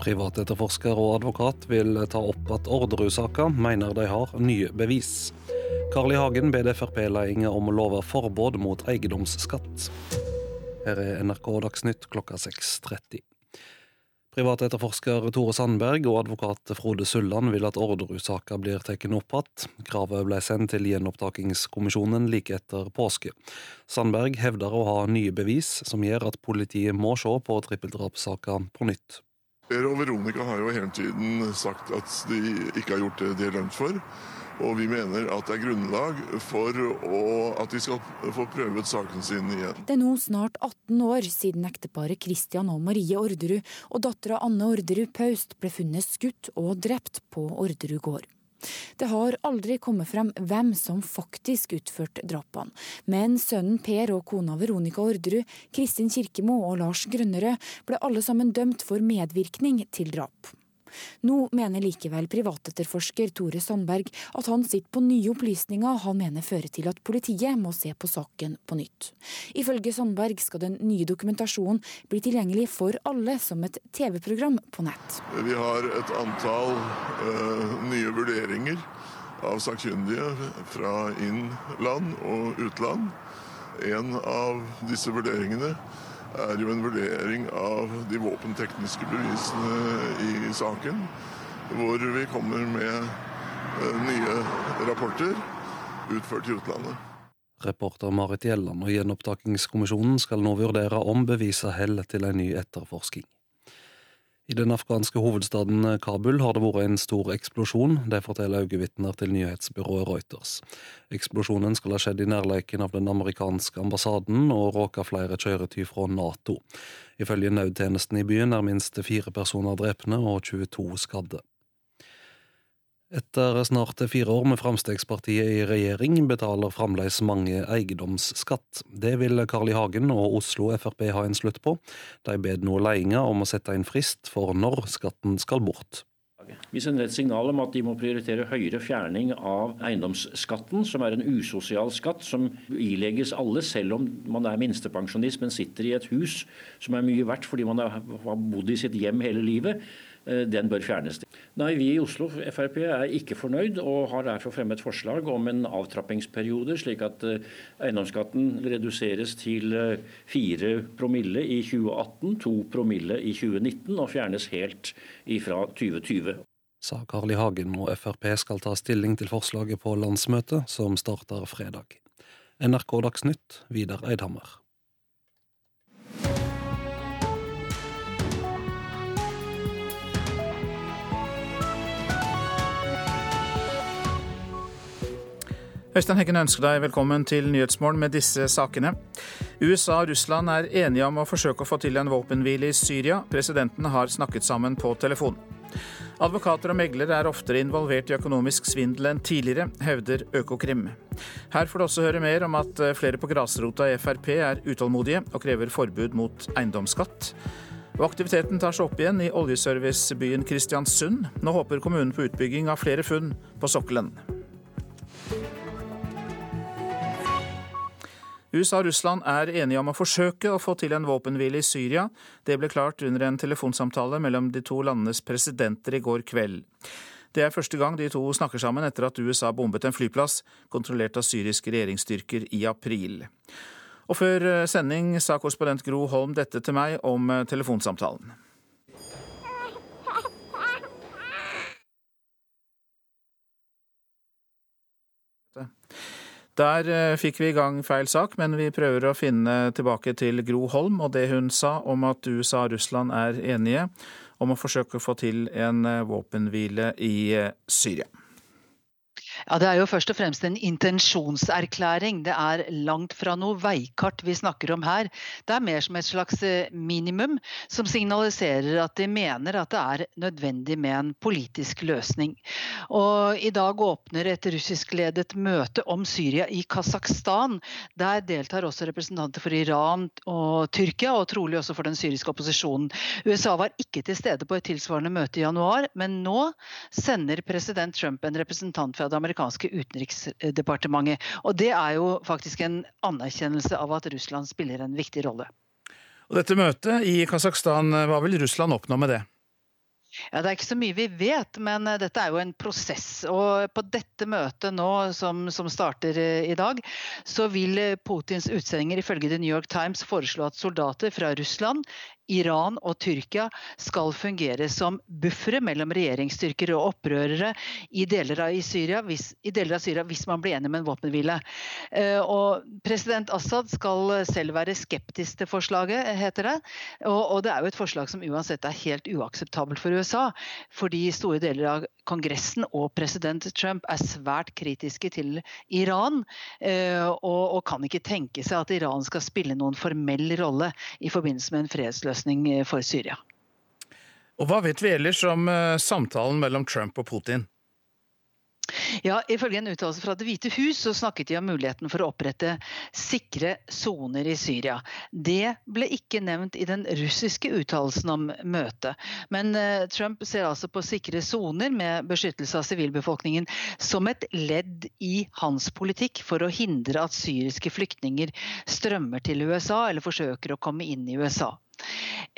Privatetterforsker og advokat vil ta opp at Orderud-saka mener de har nye bevis. Carl I. Hagen ber Frp-ledelsen om å love forbud mot eiendomsskatt. Her er NRK Dagsnytt klokka 6.30. Privatetterforsker Tore Sandberg og advokat Frode Sulland vil at Orderud-saka blir tatt opp igjen. Kravet ble sendt til gjenopptakingskommisjonen like etter påske. Sandberg hevder å ha nye bevis som gjør at politiet må se på trippeldrapssaka på nytt. Per og Veronica har jo hele tiden sagt at de ikke har gjort det de er dømt for. Og vi mener at det er grunnlag for å, at de skal få prøvet saken sin igjen. Det er nå snart 18 år siden ekteparet Christian og Marie Orderud og dattera Anne Orderud Paust ble funnet skutt og drept på Orderud gård. Det har aldri kommet frem hvem som faktisk utførte drapene, men sønnen Per og kona Veronica Orderud, Kristin Kirkemo og Lars Grønnerød ble alle sammen dømt for medvirkning til drap. Nå mener likevel privatetterforsker Tore Sandberg at han sitter på nye opplysninger han mener fører til at politiet må se på saken på nytt. Ifølge Sandberg skal den nye dokumentasjonen bli tilgjengelig for alle som et TV-program på nett. Vi har et antall uh, nye vurderinger av sakkyndige fra innland og utland. En av disse vurderingene er jo en vurdering av de våpentekniske bevisene i saken, hvor vi kommer med eh, nye rapporter utført i utlandet. Reporter Marit Gjelland og Gjenopptakingskommisjonen skal nå vurdere om beviset holder til en ny etterforsking. I den afghanske hovedstaden Kabul har det vært en stor eksplosjon. Det forteller øyevitner til nyhetsbyrået Reuters. Eksplosjonen skal ha skjedd i nærleiken av den amerikanske ambassaden og råka flere kjøretøy fra Nato. Ifølge nødtjenesten i byen er minst fire personer drepne og 22 skadde. Etter snart fire år med Fremskrittspartiet i regjering betaler fremdeles mange eiendomsskatt. Det vil Carl I. Hagen og Oslo Frp ha en slutt på. De ber nå ledelsen om å sette en frist for når skatten skal bort. Vi sender et signal om at de må prioritere høyere fjerning av eiendomsskatten, som er en usosial skatt som ilegges alle, selv om man er minstepensjonist, men sitter i et hus som er mye verdt fordi man har bodd i sitt hjem hele livet. Eh, den bør fjernes. Nei, Vi i Oslo Frp er ikke fornøyd, og har derfor fremmet forslag om en avtrappingsperiode, slik at eh, eiendomsskatten reduseres til 4 eh, promille i 2018, 2 promille i 2019 og fjernes helt fra 2020. Sa Carl I. Hagen, og Frp skal ta stilling til forslaget på landsmøtet, som starter fredag. NRK Dagsnytt, Vidar Eidhammer. Øystein Heggen ønsker deg velkommen til Nyhetsmorgen med disse sakene. USA og Russland er enige om å forsøke å få til en våpenhvile i Syria. Presidentene har snakket sammen på telefon. Advokater og meglere er oftere involvert i økonomisk svindel enn tidligere, hevder Økokrim. Her får du også høre mer om at flere på grasrota i Frp er utålmodige og krever forbud mot eiendomsskatt. Og aktiviteten tar seg opp igjen i oljeservicebyen Kristiansund. Nå håper kommunen på utbygging av flere funn på sokkelen. USA og Russland er enige om å forsøke å få til en våpenhvile i Syria. Det ble klart under en telefonsamtale mellom de to landenes presidenter i går kveld. Det er første gang de to snakker sammen etter at USA bombet en flyplass kontrollert av syriske regjeringsstyrker i april. Og før eh, sending sa korrespondent Gro Holm dette til meg om eh, telefonsamtalen. Der eh, fikk vi i gang feil sak, men vi prøver å finne tilbake til Gro Holm og det hun sa om at USA og Russland er enige om å forsøke å få til en eh, våpenhvile i eh, Syria. Ja, Det er jo først og fremst en intensjonserklæring. Det er langt fra noe veikart vi snakker om her. Det er mer som et slags eh, minimum som signaliserer at de mener at det er nødvendig med en politisk løsning. Og I dag åpner et russiskledet møte om Syria i Kasakhstan. Der deltar også representanter for Iran og Tyrkia, og trolig også for den syriske opposisjonen. USA var ikke til stede på et tilsvarende møte i januar, men nå sender president Trump en representant fra det amerikanske amerikanske utenriksdepartementet. Og Det er jo faktisk en anerkjennelse av at Russland spiller en viktig rolle. Og Dette møtet i Kasakhstan, hva vil Russland oppnå med det? Ja, Det er ikke så mye vi vet, men uh, dette er jo en prosess. Og på dette møtet nå, som, som starter uh, i dag, så vil uh, Putins utsendinger ifølge The New York Times foreslå at soldater fra Russland, Iran og Tyrkia skal fungere som buffere mellom regjeringsstyrker og opprørere i deler av Syria hvis, deler av Syria, hvis man blir enig med en våpenhvile. Og president Assad skal selv være skeptisk til forslaget, heter det. Og, og det er jo et forslag som uansett er helt uakseptabelt for USA. Fordi store deler av Kongressen og president Trump er svært kritiske til Iran. Eh, og, og kan ikke tenke seg at Iran skal spille noen formell rolle i forbindelse med en fredsløsning eh, for Syria. Og Hva vet vi ellers om eh, samtalen mellom Trump og Putin? Ja, Ifølge en uttalelse fra Det hvite hus så snakket de om muligheten for å opprette sikre soner i Syria. Det ble ikke nevnt i den russiske uttalelsen om møtet. Men uh, Trump ser altså på sikre soner med beskyttelse av sivilbefolkningen som et ledd i hans politikk for å hindre at syriske flyktninger strømmer til USA eller forsøker å komme inn i USA.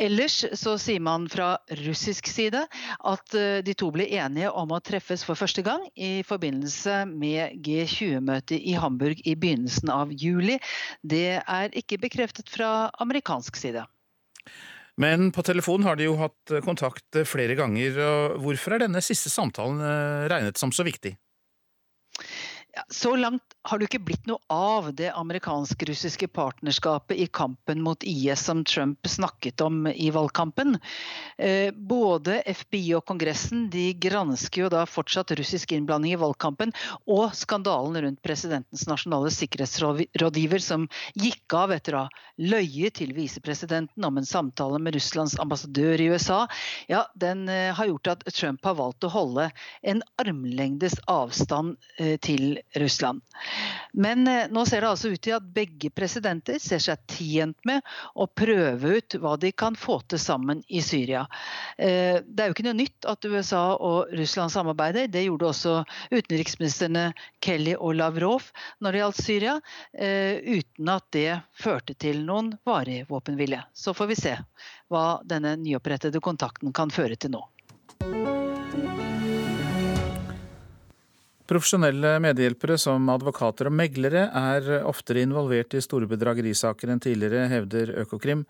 Ellers så sier man fra russisk side at eh, de to ble enige om å treffes for første gang i forbindelse med G20-møtet i Hamburg i begynnelsen av juli. Det er ikke bekreftet fra amerikansk side. Men på telefon har de jo hatt kontakt flere ganger. Hvorfor er denne siste samtalen eh, regnet som så viktig? Ja, så langt har det ikke blitt noe av det amerikansk-russiske partnerskapet i kampen mot IS som Trump snakket om i valgkampen. Eh, både FBI og Kongressen de gransker jo da fortsatt russisk innblanding i valgkampen og skandalen rundt presidentens nasjonale sikkerhetsrådgiver som gikk av etter å ha løyet til visepresidenten om en samtale med Russlands ambassadør i USA. Ja, Den eh, har gjort at Trump har valgt å holde en armlengdes avstand eh, til Russland. Men eh, nå ser det altså ut til at begge presidenter ser seg tjent med å prøve ut hva de kan få til sammen i Syria. Eh, det er jo ikke noe nytt at USA og Russland samarbeider. Det gjorde også utenriksministrene Kelly og Lavrov når det gjaldt Syria, eh, uten at det førte til noen varig våpenvilje. Så får vi se hva denne nyopprettede kontakten kan føre til nå. Profesjonelle medhjelpere som advokater og meglere er oftere involvert i store bedragerisaker enn tidligere, hevder Økokrim.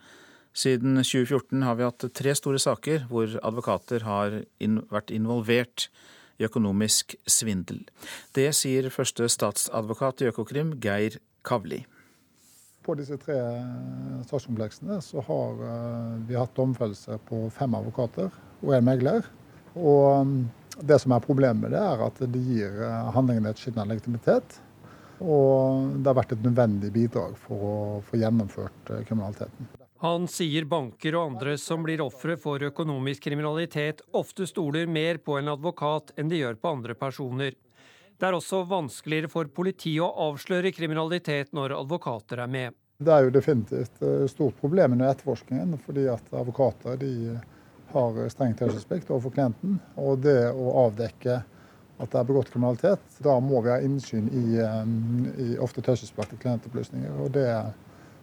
Siden 2014 har vi hatt tre store saker hvor advokater har vært involvert i økonomisk svindel. Det sier første statsadvokat i Økokrim, Geir Kavli. På disse tre sakskompleksene så har eh, vi hatt domfellelse på fem advokater og en megler. Og det som er problemet med det, er at det gir eh, handlingene et skinn av legitimitet. Og det har vært et nødvendig bidrag for å få gjennomført eh, kriminaliteten. Han sier banker og andre som blir ofre for økonomisk kriminalitet, ofte stoler mer på en advokat enn de gjør på andre personer. Det er også vanskeligere for politiet å avsløre kriminalitet når advokater er med. Det er jo definitivt et eh, stort problem under etterforskningen, fordi at advokater de har streng taushetsplikt overfor klienten. Og det å avdekke at det er begått kriminalitet, da må vi ha innsyn i, um, i ofte taushetsbelagte klientopplysninger. og det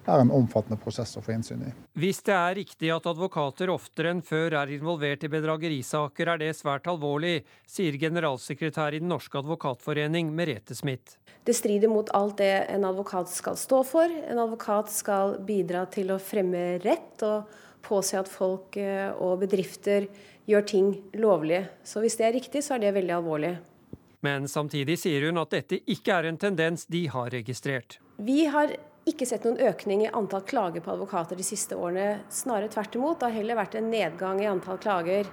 er en omfattende prosess å få innsyn i. Hvis det er riktig at advokater oftere enn før er involvert i bedragerisaker, er det svært alvorlig, sier generalsekretær i Den norske advokatforening, Merete Smith. Det strider mot alt det en advokat skal stå for. En advokat skal bidra til å fremme rett. og påse at folk eh, og bedrifter gjør ting lovlige. Så hvis det er riktig, så er det veldig alvorlig. Men samtidig sier hun at dette ikke er en tendens de har registrert. Vi har ikke sett noen økning i antall klager på advokater de siste årene. Snarere tvert imot. Det har heller vært en nedgang i antall klager.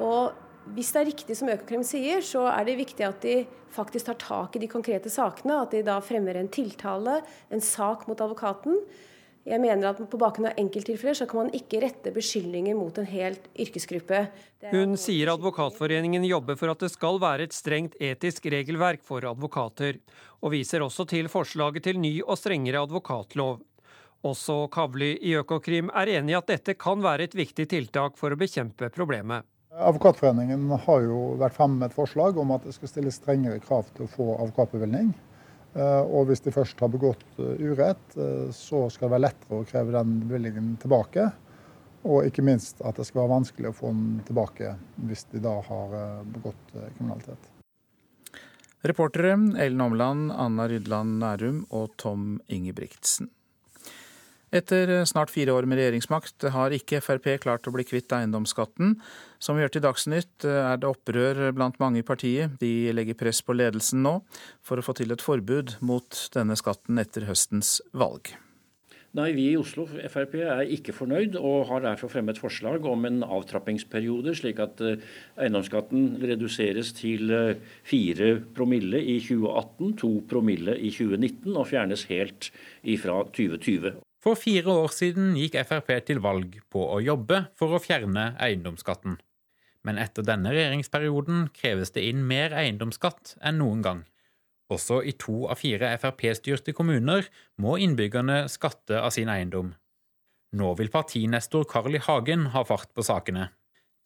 Og hvis det er riktig som Økokrim sier, så er det viktig at de faktisk tar tak i de konkrete sakene. At de da fremmer en tiltale, en sak mot advokaten. Jeg mener at På bakgrunn av enkelttilfeller så kan man ikke rette beskyldninger mot en helt yrkesgruppe. Hun sier Advokatforeningen jobber for at det skal være et strengt etisk regelverk for advokater, og viser også til forslaget til ny og strengere advokatlov. Også Kavli i Økokrim er enig i at dette kan være et viktig tiltak for å bekjempe problemet. Advokatforeningen har jo vært fremme med et forslag om at det skal stilles strengere krav til å få advokatbevilgning. Eh, og hvis de først har begått eh, urett, eh, så skal det være lettere å kreve den bevilgningen tilbake. Og ikke minst at det skal være vanskelig å få den tilbake hvis de da har begått kriminalitet. Reportere Ellen Omland, Anna Rydland Nærum og Tom Ingebrigtsen. Etter snart fire år med regjeringsmakt har ikke Frp klart å bli kvitt eiendomsskatten. Som vi hørte i Dagsnytt er det opprør blant mange i partiet. De legger press på ledelsen nå for å få til et forbud mot denne skatten etter høstens valg. Nei, vi i Oslo Frp er ikke fornøyd, og har derfor fremmet forslag om en avtrappingsperiode, slik at eh, eiendomsskatten reduseres til 4 eh, promille i 2018, 2 promille i 2019 og fjernes helt ifra 2020. For fire år siden gikk Frp til valg på å jobbe for å fjerne eiendomsskatten. Men etter denne regjeringsperioden kreves det inn mer eiendomsskatt enn noen gang. Også i to av fire Frp-styrte kommuner må innbyggerne skatte av sin eiendom. Nå vil partinestor Carl I. Hagen ha fart på sakene.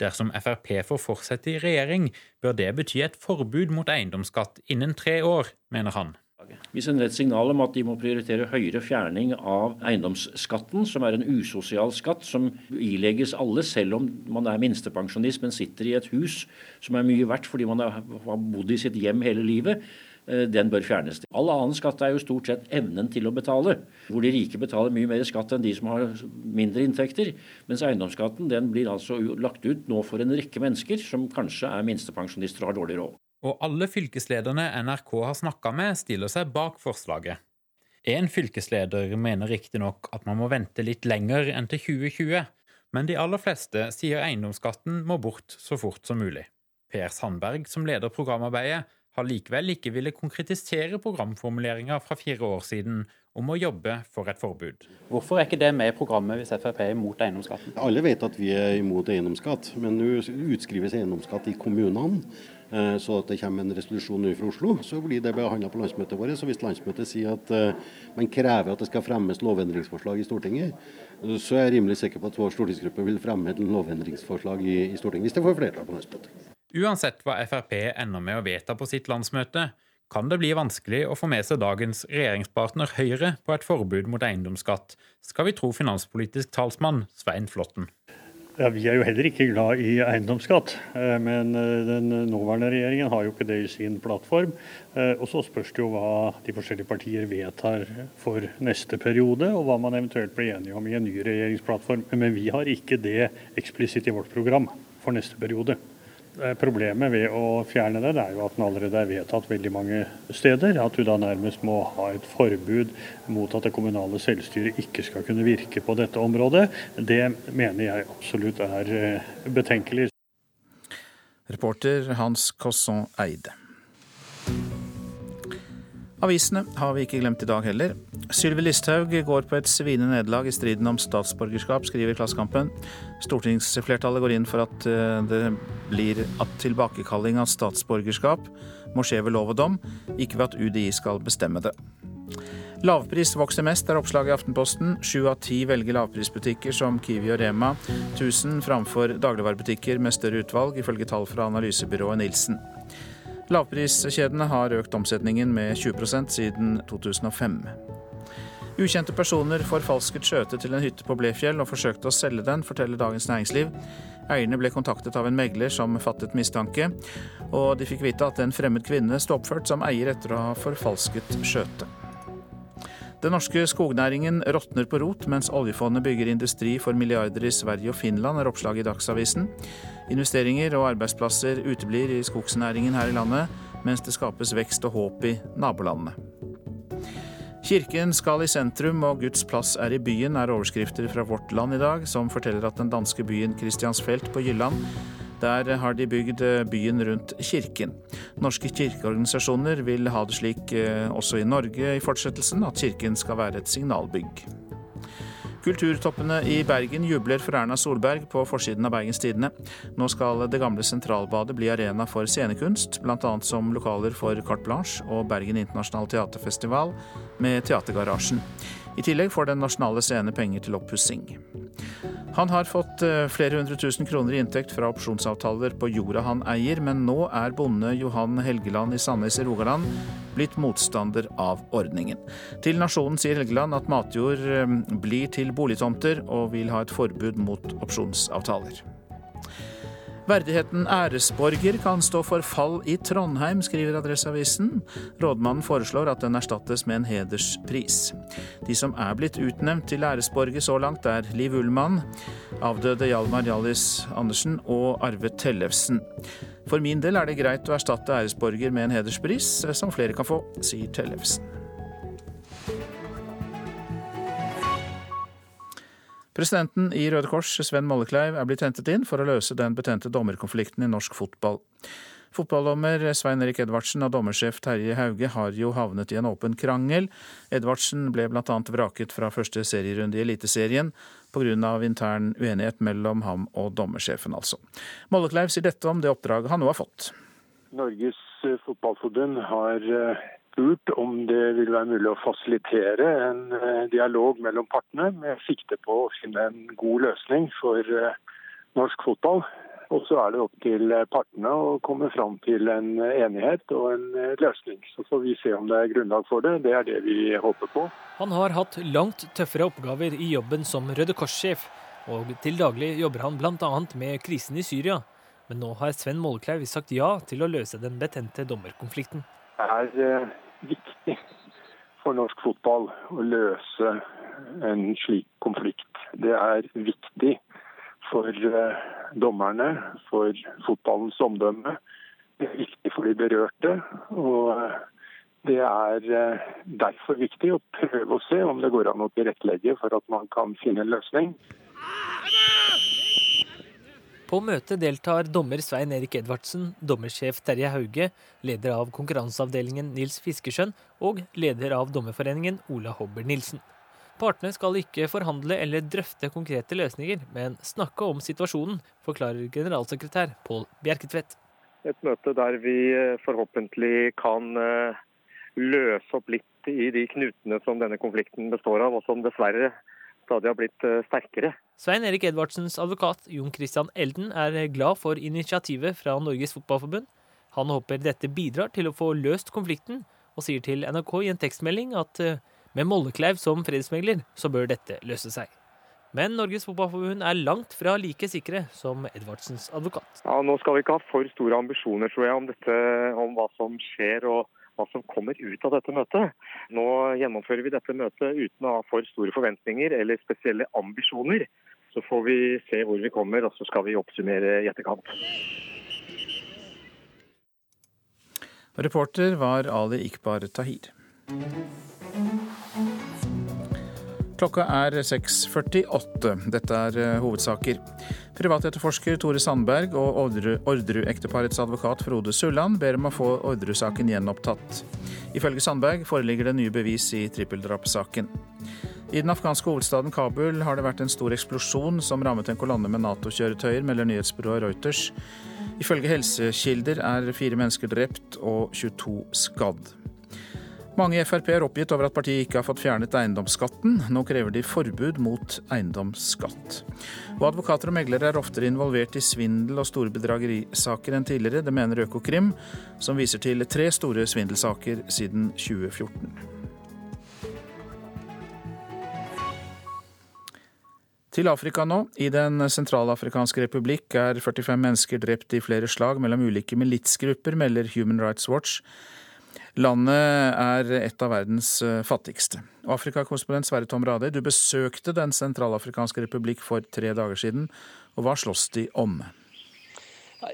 Dersom Frp får fortsette i regjering, bør det bety et forbud mot eiendomsskatt innen tre år, mener han. Vi sender et signal om at de må prioritere høyere fjerning av eiendomsskatten, som er en usosial skatt som ilegges alle, selv om man er minstepensjonist, men sitter i et hus som er mye verdt fordi man har bodd i sitt hjem hele livet. Eh, den bør fjernes. All annen skatt er jo stort sett evnen til å betale, hvor de rike betaler mye mer skatt enn de som har mindre inntekter. Mens eiendomsskatten den blir altså lagt ut nå for en rekke mennesker som kanskje er minstepensjonister og har dårlig råd. Og alle fylkeslederne NRK har snakka med, stiller seg bak forslaget. En fylkesleder mener riktignok at man må vente litt lenger enn til 2020, men de aller fleste sier eiendomsskatten må bort så fort som mulig. Per Sandberg, som leder programarbeidet, har likevel ikke ville konkretisere programformuleringa fra fire år siden om å jobbe for et forbud. Hvorfor er ikke det med i programmet hvis Frp er imot eiendomsskatten? Alle vet at vi er imot eiendomsskatt, men nå utskrives eiendomsskatt i kommunene. Eh, så at det kommer en resolusjon fra Oslo, så blir det behandla på landsmøtet vårt. Så hvis landsmøtet sier at eh, man krever at det skal fremmes lovendringsforslag i Stortinget, så er jeg rimelig sikker på at vår stortingsgruppe vil fremme et lovendringsforslag i, i Stortinget, hvis det får flertall på landsmøtet. Uansett hva Frp ender med å vedta på sitt landsmøte, kan det bli vanskelig å få med seg dagens regjeringspartner Høyre på et forbud mot eiendomsskatt, skal vi tro finanspolitisk talsmann Svein Flåtten. Ja, Vi er jo heller ikke glad i eiendomsskatt, eh, men eh, den nåværende regjeringen har jo ikke det i sin plattform. Eh, og så spørs det jo hva de forskjellige partier vedtar for neste periode, og hva man eventuelt blir enige om i en ny regjeringsplattform. Men vi har ikke det eksplisitt i vårt program for neste periode. Problemet ved å fjerne den er jo at den allerede er vedtatt veldig mange steder. At du da nærmest må ha et forbud mot at det kommunale selvstyret ikke skal kunne virke på dette området. Det mener jeg absolutt er eh, betenkelig. Reporter Hans Cosson Eide. Avisene har vi ikke glemt i dag heller. Sylvi Listhaug går på et sviende nederlag i striden om statsborgerskap, skriver Klassekampen. Stortingsflertallet går inn for at eh, det blir at tilbakekalling av statsborgerskap må skje ved lov og dom, ikke ved at UDI skal bestemme det. Lavpris vokser mest, er oppslaget i Aftenposten. Sju av ti velger lavprisbutikker som Kiwi og Rema 1000 framfor dagligvarebutikker med større utvalg, ifølge tall fra analysebyrået Nilsen. Lavpriskjedene har økt omsetningen med 20% siden 2005. Ukjente personer forfalsket skjøte til en hytte på Blefjell og forsøkte å selge den, forteller Dagens Næringsliv. Eierne ble kontaktet av en megler som fattet mistanke, og de fikk vite at en fremmed kvinne sto oppført som eier etter å ha forfalsket skjøtet. Den norske skognæringen råtner på rot, mens oljefondet bygger industri for milliarder i Sverige og Finland, er oppslaget i Dagsavisen. Investeringer og arbeidsplasser uteblir i skogsnæringen her i landet, mens det skapes vekst og håp i nabolandene. Kirken skal i sentrum og Guds plass er i byen, er overskrifter fra Vårt Land i dag, som forteller at den danske byen Kristiansfelt på Jylland der har de bygd eh, byen rundt kirken. Norske kirkeorganisasjoner vil ha det slik eh, også i Norge i fortsettelsen, at kirken skal være et signalbygg. Kulturtoppene i Bergen jubler for Erna Solberg på forsiden av Bergens Tidende. Nå skal det gamle Sentralbadet bli arena for scenekunst, bl.a. som lokaler for Carte Blanche og Bergen Internasjonale Teaterfestival med Teatergarasjen. I tillegg får Den nasjonale scene penger til oppussing. Han har fått eh, flere hundre tusen kroner i inntekt fra opsjonsavtaler på jorda han eier, men nå er bonde Johan Helgeland i Sandnes i Rogaland blitt motstander av ordningen. Til Nasjonen sier Helgeland at matjord eh, blir til boligtomter, og vil ha et forbud mot opsjonsavtaler. Verdigheten æresborger kan stå for fall i Trondheim, skriver Adresseavisen. Rådmannen foreslår at den erstattes med en hederspris. De som er blitt utnevnt til æresborger så langt, er Liv Ullmann, avdøde Hjalmar Hjallis Andersen og Arve Tellefsen. For min del er det greit å erstatte æresborger med en hederspris, som flere kan få, sier Tellefsen. Presidenten i Røde Kors, Sven Mollekleiv, er blitt hentet inn for å løse den betente dommerkonflikten i norsk fotball. Fotballdommer Svein Erik Edvardsen og dommersjef Terje Hauge har jo havnet i en åpen krangel. Edvardsen ble bl.a. vraket fra første serierunde i Eliteserien pga. intern uenighet mellom ham og dommersjefen, altså. Mollekleiv sier dette om det oppdraget han nå har fått. Norges Fotballforbund har eh, spurt om det vil være mulig å fasilitere en eh, dialog mellom partene med sikte på å finne en god løsning for eh, norsk fotball. Og så er det opp til eh, partene å komme fram til en enighet og en løsning. Så får vi se om det er grunnlag for det. Det er det vi håper på. Han har hatt langt tøffere oppgaver i jobben som Røde Kors-sjef, og til daglig jobber han bl.a. med krisen i Syria. Men nå har Sven Mollekleiv sagt ja til å løse den betente dommerkonflikten. Det er viktig for norsk fotball å løse en slik konflikt. Det er viktig for eh, dommerne, for fotballens omdømme. Det er viktig for de berørte. og eh, det er eh, derfor viktig å prøve å se om det går an å tilrettelegge for at man kan finne en løsning. På møtet deltar dommer Svein Erik Edvardsen, dommersjef Terje Hauge, leder av konkurranseavdelingen Nils Fiskeskjønn og leder av Dommerforeningen Ola Hobber Nilsen. Partene skal ikke forhandle eller drøfte konkrete løsninger, men snakke om situasjonen, forklarer generalsekretær Pål Bjerketvedt. Et møte der vi eh, forhåpentlig kan eh, løse opp litt i de knutene som denne konflikten består av, og som dessverre stadig har blitt eh, sterkere. Svein Erik Edvardsens advokat Jon Christian Elden er glad for initiativet fra Norges Fotballforbund. Han håper dette bidrar til å få løst konflikten, og sier til NRK i en tekstmelding at eh, med Mollekleiv som fredsmegler, så bør dette løse seg. Men Norges Fotballforbund er langt fra like sikre som Edvardsens advokat. Ja, Nå skal vi ikke ha for store ambisjoner tror jeg, om, dette, om hva som skjer. og hva som kommer ut av dette møtet. Nå gjennomfører vi dette møtet uten å ha for store forventninger eller spesielle ambisjoner. Så får vi se hvor vi kommer, og så skal vi oppsummere i etterkant. Reporter var Ali Ikbar Tahir. Klokka er 6.48. Dette er eh, hovedsaker. Privatetterforsker Tore Sandberg og Orderud-ekteparets advokat Frode Sulland ber om å få Orderud-saken gjenopptatt. Ifølge Sandberg foreligger det nye bevis i trippeldrapssaken. I den afghanske hovedstaden Kabul har det vært en stor eksplosjon som rammet en kolonne med Nato-kjøretøyer, melder nyhetsbyrået Reuters. Ifølge helsekilder er fire mennesker drept og 22 skadd. Mange i Frp er oppgitt over at partiet ikke har fått fjernet eiendomsskatten. Nå krever de forbud mot eiendomsskatt. Og advokater og meglere er oftere involvert i svindel og store bedragerisaker enn tidligere. Det mener Økokrim, som viser til tre store svindelsaker siden 2014. Til Afrika nå. I Den sentralafrikanske republikk er 45 mennesker drept i flere slag mellom ulike militsgrupper, melder Human Rights Watch. Landet er et av verdens eh, fattigste. Afrikakorrespondent Sverre Tom Radøy, du besøkte Den sentralafrikanske republikk for tre dager siden. og Hva slåss de om?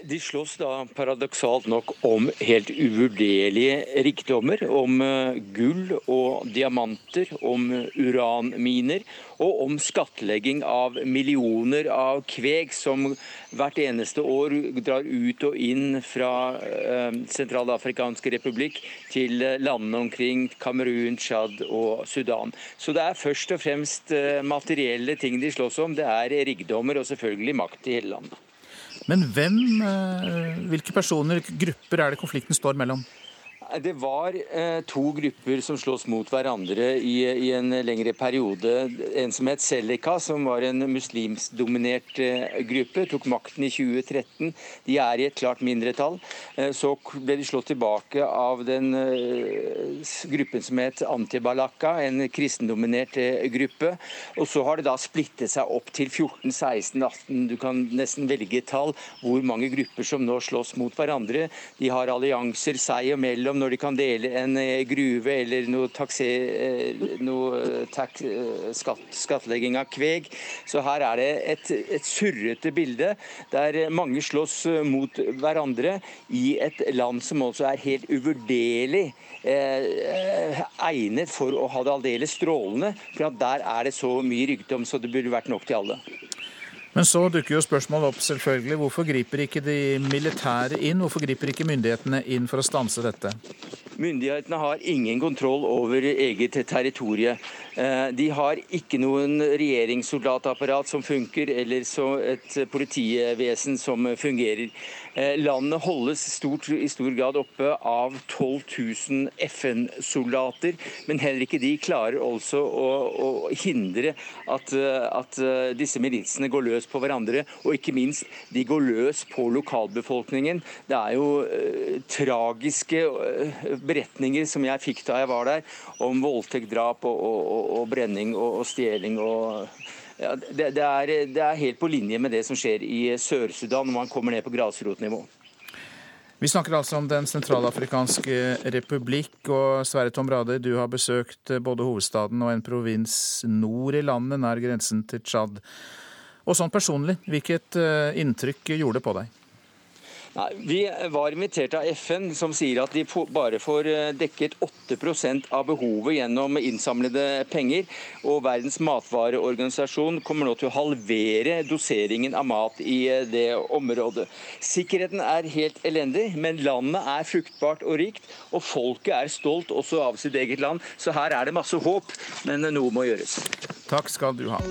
De slåss da paradoksalt nok om helt uvurderlige rikdommer. Om eh, gull og diamanter, om uranminer og om skattlegging av millioner av kveg som hvert eneste år drar ut og inn fra eh, Sentralafrikanske republikk til landene omkring Kamerun, Tsjad og Sudan. Så det er først og fremst eh, materielle ting de slåss om. Det er rikdommer og selvfølgelig makt i hele landet. Men hvem, eh, hvilke personer, grupper, er det konflikten står mellom? Det var eh, to grupper som slåss mot hverandre i, i, en lengre periode. En som het Selika, som var en muslimsdominert eh, gruppe, tok makten i 2013. De er i et klart mindretall. Eh, så ble de slått tilbake av den eh, gruppen som het Antibalaka, en kristendominert eh, gruppe. Og så har det da splittet seg opp til 14, 16, 18, du kan nesten velge tall, hvor mange grupper som nå slåss mot hverandre. De har allianser seg imellom når de kan dele en eh, gruve eller noe, takse, eh, noe eh, tak, skatt, skattlegging av kveg. Så her er det et, et surrete bilde der mange slåss mot hverandre i et land som også er helt uvurderlig eh, egnet for å ha det aldeles strålende. For der er det så mye rykdom så det burde vært nok til alle. Men så dukker jo spørsmålet opp, selvfølgelig. Hvorfor griper ikke de militære inn? Hvorfor griper ikke myndighetene inn for å stanse dette? Myndighetene har ingen kontroll over eget territorie. Eh, de har ikke noen regjeringssoldatapparat som funker, eller et politivesen som fungerer. Eh, landet holdes stort, i stor grad oppe av 12 000 FN-soldater, men heller ikke de klarer altså å, å hindre at, at, disse militsene går løs på hverandre, og ikke minst, de går løs på lokalbefolkningen. Det er jo eh, tragiske beretninger som jeg fikk da jeg var der, om voldtekt, drap og, og, og brenning og, og stjeling. og ja, det, det, er, det, er, helt på linje med det som skjer i Sør-Sudan, når man kommer ned på grasrotnivå. Vi snakker altså om Den sentralafrikanske republikk. og Sverre Tom Rade, du har besøkt både hovedstaden og en provins nord i landet, nær grensen til Tsjad. Og sånn personlig, hvilket eh, inntrykk gjorde det på deg? Vi var invitert av FN, som sier at de bare får eh, dekket 8% av behovet gjennom innsamlede penger. Og Verdens matvareorganisasjon kommer nå til å halvere doseringen av mat i eh, det området. Sikkerheten er helt elendig, men landet er fruktbart og rikt. Og folket er stolt også av sitt eget land. Så her er det masse håp, men noe må gjøres. Takk skal du ha.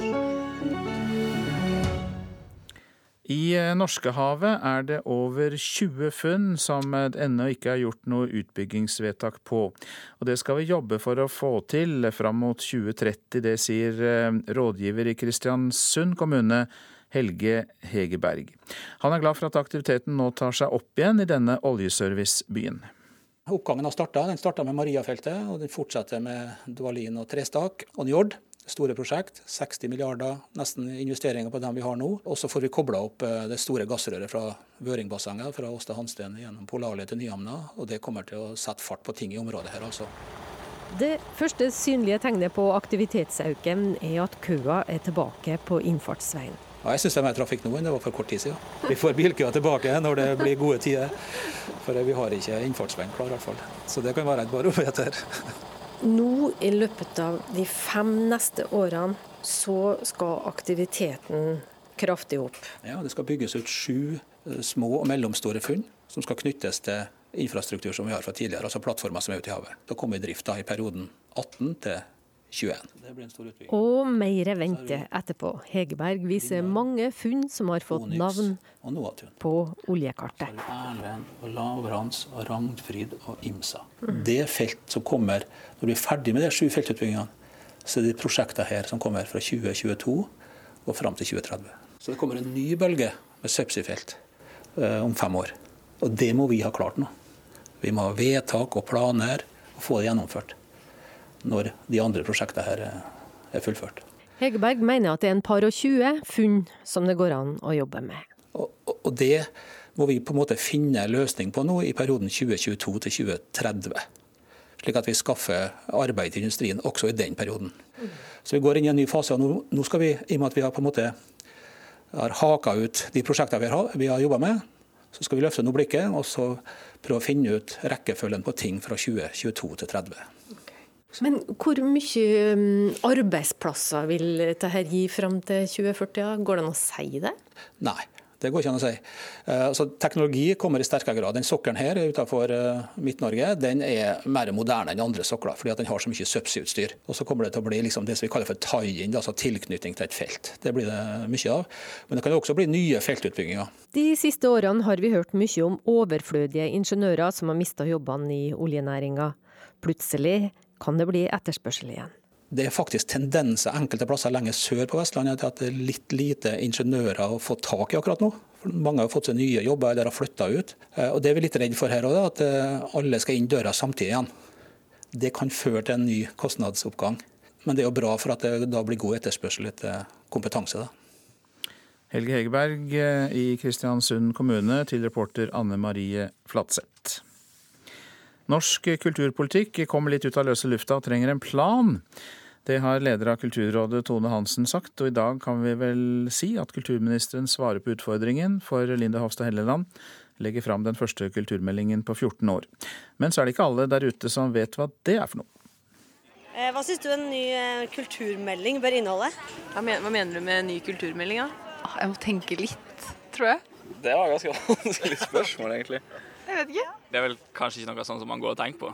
I eh, Norskehavet er det over 20 funn som ennå ikke er gjort noe utbyggingsvedtak på. Og Det skal vi jobbe for å få til fram mot 2030, det sier eh, rådgiver i Kristiansund kommune, Helge Hegerberg. Han er glad for at aktiviteten nå tar seg opp igjen i denne oljeservicebyen. Oppgangen har starta. Den starta med Mariafeltet, og den fortsetter med Dualin og Trestak og Njord store prosjekt. 60 milliarder nesten investeringer på dem vi har nå. Og så får vi kobla opp eh, det store gassrøret fra Vøringbassenget fra Åsta Hansten gjennom Polarlia til Nyhamna. Og det kommer til å sette fart på ting i området her, altså. Det første synlige tegnet på aktivitetsauken er at køa er tilbake på innfartsveien. Ja, jeg syns det er mer trafikk nå enn det var for kort tid siden. Vi får bilkøa tilbake når det blir gode tider. For vi har ikke innfartsveien klar, i hvert fall. Så det kan være et barometer. Nå i løpet av de fem neste årene så skal aktiviteten kraftig opp. Ja, Det skal bygges ut sju eh, små og mellomstore funn som skal knyttes til infrastruktur som vi har fra tidligere, altså plattformer som er ute i havet. Da kommer vi i drift da, i perioden 18 til 21. Og mer venter etterpå. Hegerberg viser mange funn som har fått navn på oljekartet. Erlend og Lavrans og Ragnfrid og Imsa. Det felt som kommer når vi er ferdig med de sju feltutbyggingene, så er det prosjekter her som kommer fra 2022 og fram til 2030. Så det kommer en ny bølge med subsea-felt eh, om fem år. Og det må vi ha klart nå. Vi må ha vedtak og planer og få det gjennomført når de andre prosjektene her er fullført. Hegerberg mener at det er en par og 20 funn som det går an å jobbe med. Og, og det må vi på en måte finne løsning på nå i perioden 2022 til 2030. Slik at vi skaffer arbeid til industrien også i den perioden. Så vi går inn i en ny fase. og nå, nå skal vi, I og med at vi har på en måte har haka ut de prosjektene vi har, vi har jobba med, så skal vi løfte noe blikket og så prøve å finne ut rekkefølgen på ting fra 2022 til 2030. Men hvor mye um, arbeidsplasser vil dette gi fram til 2040? Går det an å si det? Nei, Det går ikke an å si. Eh, altså, teknologi kommer i sterkere grad. Den sokkelen her utenfor eh, Midt-Norge den er mer moderne enn andre sokler, fordi den har så mye subsea-utstyr. Og Så kommer det til å bli liksom det som vi kaller for tie-in, altså tilknytning til et felt. Det blir det mye av. Men det kan også bli nye feltutbygginger. De siste årene har vi hørt mye om overflødige ingeniører som har mista jobbene i oljenæringa. Plutselig kan det bli etterspørsel igjen. Det er faktisk tendenser enkelte plasser lenger sør på Vestlandet til at det er litt lite ingeniører å få tak i akkurat nå. Mange har fått seg nye jobber eller har flytta ut. Eh, og Det er vi litt redd for her òg, at eh, alle skal inn døra samtidig igjen. Det kan føre til en ny kostnadsoppgang. Men det er jo bra for at det da blir god etterspørsel etter kompetanse. da. Helge Hegerberg eh, i Kristiansund kommune til reporter Anne Marie Flatseth. Norsk kulturpolitikk kommer litt ut av løse lufta og trenger en plan. Det har leder av Kulturrådet Tone Hansen sagt, og i dag kan vi vel si at kulturministeren svarer på utfordringen, for Linda Hofstad Helleland legger fram den første kulturmeldingen på 14 år. Men så er det ikke alle der ute som vet hva det er for noe. Eh, hva syns du en ny eh, kulturmelding bør inneholde? Hva mener, du med en ny kulturmelding? da? Ah, jeg må tenke litt, tror jeg. Det var ganske vanskelig spørsmål, egentlig. Jeg vet ikke. Det er vel kanskje ikke noe sånn som man går og tenker på.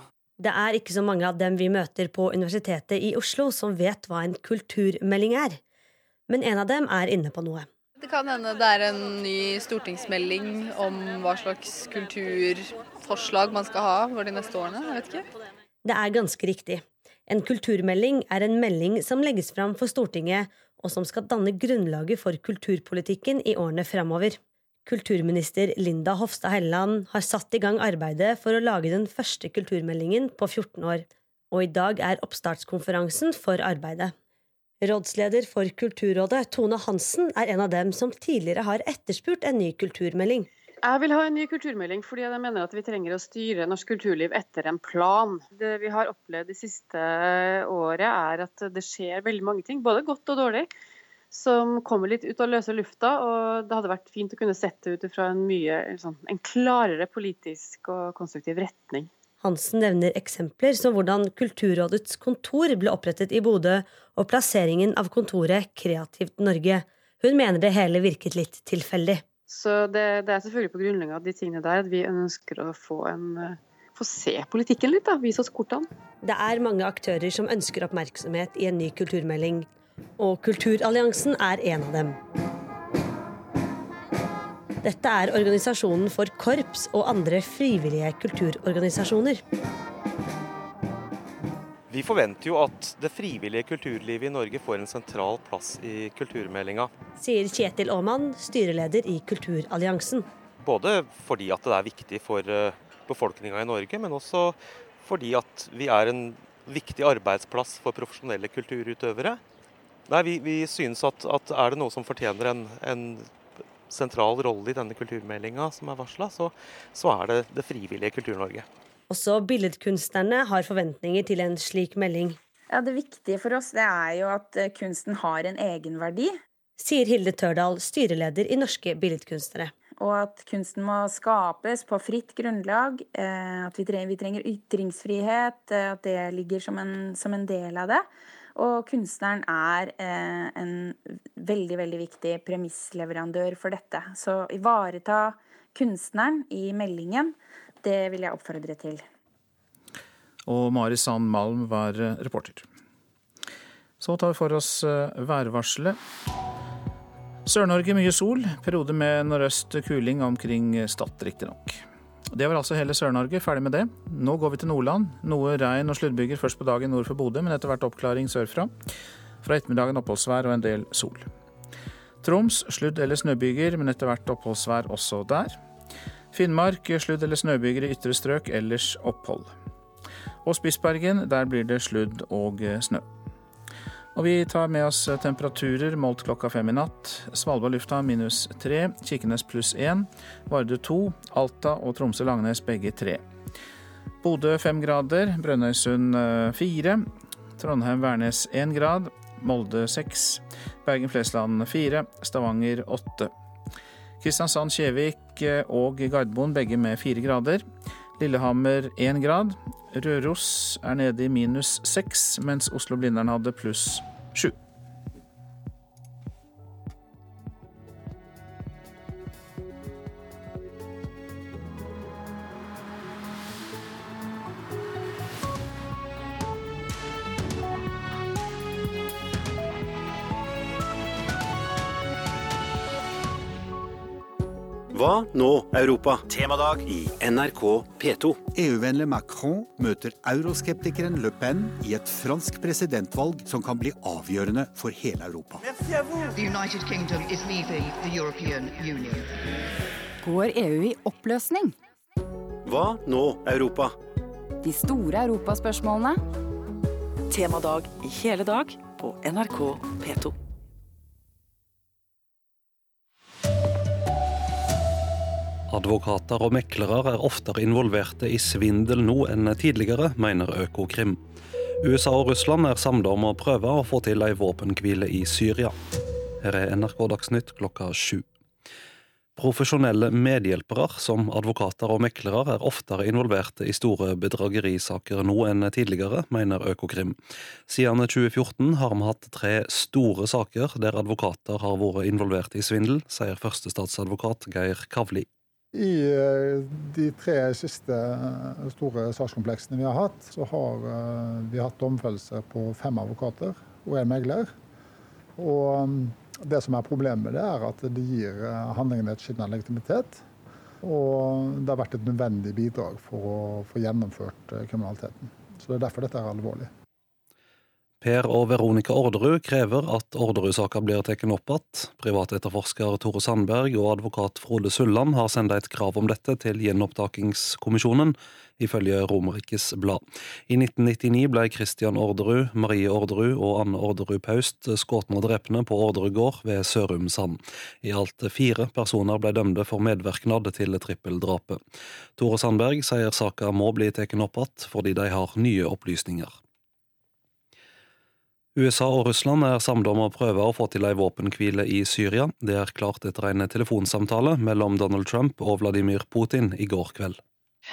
Det er ikke så mange av dem vi møter på Universitetet i Oslo som vet hva en kulturmelding er. Men en av dem er inne på noe. Det kan hende det er en ny stortingsmelding om hva slags kulturforslag man skal ha for de neste årene. Jeg vet ikke. Det er ganske riktig. En kulturmelding er en melding som legges fram for Stortinget, og som skal danne grunnlaget for kulturpolitikken i årene fremover. Kulturminister Linda Hofstad Helleland har satt i gang arbeidet for å lage den første kulturmeldingen på 14 år, og i dag er oppstartskonferansen for arbeidet. Rådsleder for Kulturrådet, Tone Hansen, er en av dem som tidligere har etterspurt en ny kulturmelding. Jeg vil ha en ny kulturmelding fordi jeg mener at vi trenger å styre norsk kulturliv etter en plan. Det vi har opplevd det siste året er at det skjer veldig mange ting, både godt og dårlig som kommer litt ut av løse lufta. og Det hadde vært fint å kunne sett det ut fra en mye sånn, en klarere politisk og konstruktiv retning. Hansen nevner eksempler som hvordan Kulturrådets kontor ble opprettet i Bodø, og plasseringen av kontoret Kreativt Norge. Hun mener det hele virket litt tilfeldig. Så det, det er selvfølgelig på grunnlag av de tingene der at vi ønsker å få en få se politikken litt, da. Vise oss kortene. Det er mange aktører som ønsker oppmerksomhet i en ny kulturmelding. Og Kulturalliansen er en av dem. Dette er organisasjonen for korps og andre frivillige kulturorganisasjoner. Vi forventer jo at det frivillige kulturlivet i Norge får en sentral plass i kulturmeldinga. Sier Kjetil Aamann, styreleder i Kulturalliansen. Både fordi at det er viktig for eh, befolkninga i Norge, men også fordi at vi er en viktig arbeidsplass for profesjonelle kulturutøvere. Nei, Vi, vi synes at, at, er det noe som fortjener en, en sentral rolle i denne kulturmeldinga som er varsla, så, så, er det det frivillige Kultur-Norge. Også billedkunstnerne har forventninger til en slik melding. Ja, Det viktige for oss det er jo at eh, kunsten har en egenverdi. Sier Hilde Tørdal, styreleder i Norske Billedkunstnere. Og at kunsten må skapes på fritt grunnlag. Eh, at vi trenger, vi trenger ytringsfrihet. Eh, at det ligger som en, som en del av det. Og kunstneren er eh, en veldig, veldig viktig premissleverandør for dette. Så ivareta kunstneren i meldingen, det vil jeg oppfordre til. Og Mari Sand Malm var eh, reporter. Så tar vi for oss eh, værvarselet. Sør-Norge mye sol, periode med nordøst kuling omkring Stad, riktignok. Det var altså hele Sør-Norge. Ferdig med det. Nå går vi til Nordland. Noe regn og sluddbyger først på dagen nord for Bodø, men etter hvert oppklaring sørfra. Fra ettermiddagen oppholdsvær og en del sol. Troms sludd- eller snøbyger, men etter hvert oppholdsvær også der. Finnmark sludd- eller snøbyger i ytre strøk, ellers opphold. Og Spitsbergen, der blir det sludd og snø. Og vi tar med oss temperaturer målt klokka fem i natt. Svalbard lufthavn minus tre, Kirkenes pluss én, Vardø to, Alta og Tromsø-Langnes begge tre. Bodø fem grader, Brønnøysund eh, fire, Trondheim-Værnes én grad, Molde seks, Bergen-Flesland fire, Stavanger åtte. Kristiansand-Kjevik eh, og Gardermoen begge med fire grader. Lillehammer 1 grad. Røros er nede i minus 6, mens Oslo-Blindern hadde pluss sju. Hva nå, Europa? Temadag i NRK P2. EU-vennlig Macron møter euroskeptikeren Le Pen i et fransk presidentvalg som kan bli avgjørende for hele Europa. Går EU i oppløsning? Hva nå, Europa? De store europaspørsmålene. Temadag i hele dag på NRK P2. Advokater og meklere er oftere involverte i svindel nå enn tidligere, mener Økokrim. USA og Russland er samlet om å prøve å få til ei våpenhvile i Syria. Her er NRK Dagsnytt klokka sju. Profesjonelle medhjelpere, som advokater og meklere, er oftere involverte i store bedragerisaker nå enn tidligere, mener Økokrim. Siden 2014 har vi hatt tre store saker der advokater har vært involvert i svindel, sier førstestatsadvokat Geir Kavli. I eh, de tre siste eh, store sakskompleksene vi har hatt, så har eh, vi hatt domfellelse på fem advokater og en megler. Og mm, det som er problemet med det, er at det gir handlingene et skinn av legitimitet. Og det har vært et nødvendig bidrag for å få gjennomført kriminaliteten. Så det er derfor dette er alvorlig. Per og Veronica Orderud krever at Orderud-saka blir tatt opp igjen. Privatetterforsker Tore Sandberg og advokat Frode Sulland har sendt et krav om dette til Gjenopptakingskommisjonen, ifølge Romerikes Blad. I 1999 ble Christian Orderud, Marie Orderud og Anne Orderud Paust skutt og drepne på Orderud gård ved Sørumsand. I alt fire personer ble dømte for medvirknad til trippeldrapet. Tore Sandberg sier saka må bli tatt opp igjen fordi de har nye opplysninger. USA og Russland er samlet om å prøve å få til ei våpenhvile i Syria. Det er klart etter en telefonsamtale mellom Donald Trump og Vladimir Putin i går kveld.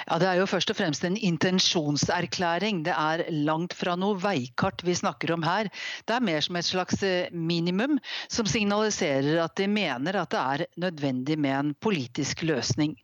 Ja, Det er jo først og fremst en intensjonserklæring. Det er langt fra noe veikart vi snakker om her. Det er mer som et slags eh, minimum som signaliserer at de mener at det er nødvendig med en politisk løsning.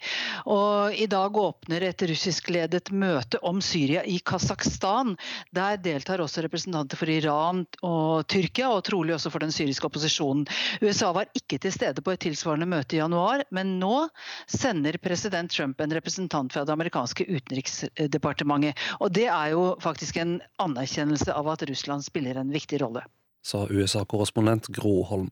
Og I dag åpner et russiskledet møte om Syria i Kasakhstan. Der deltar også representanter for Iran og Tyrkia, og trolig også for den syriske opposisjonen. USA var ikke til stede på et tilsvarende møte i januar, men nå sender president Trump en representant fra det amerikanske utenriksdepartementet. Og Det er jo faktisk en anerkjennelse av at Russland spiller en viktig rolle. Sa USA-korrespondent Gro Holm.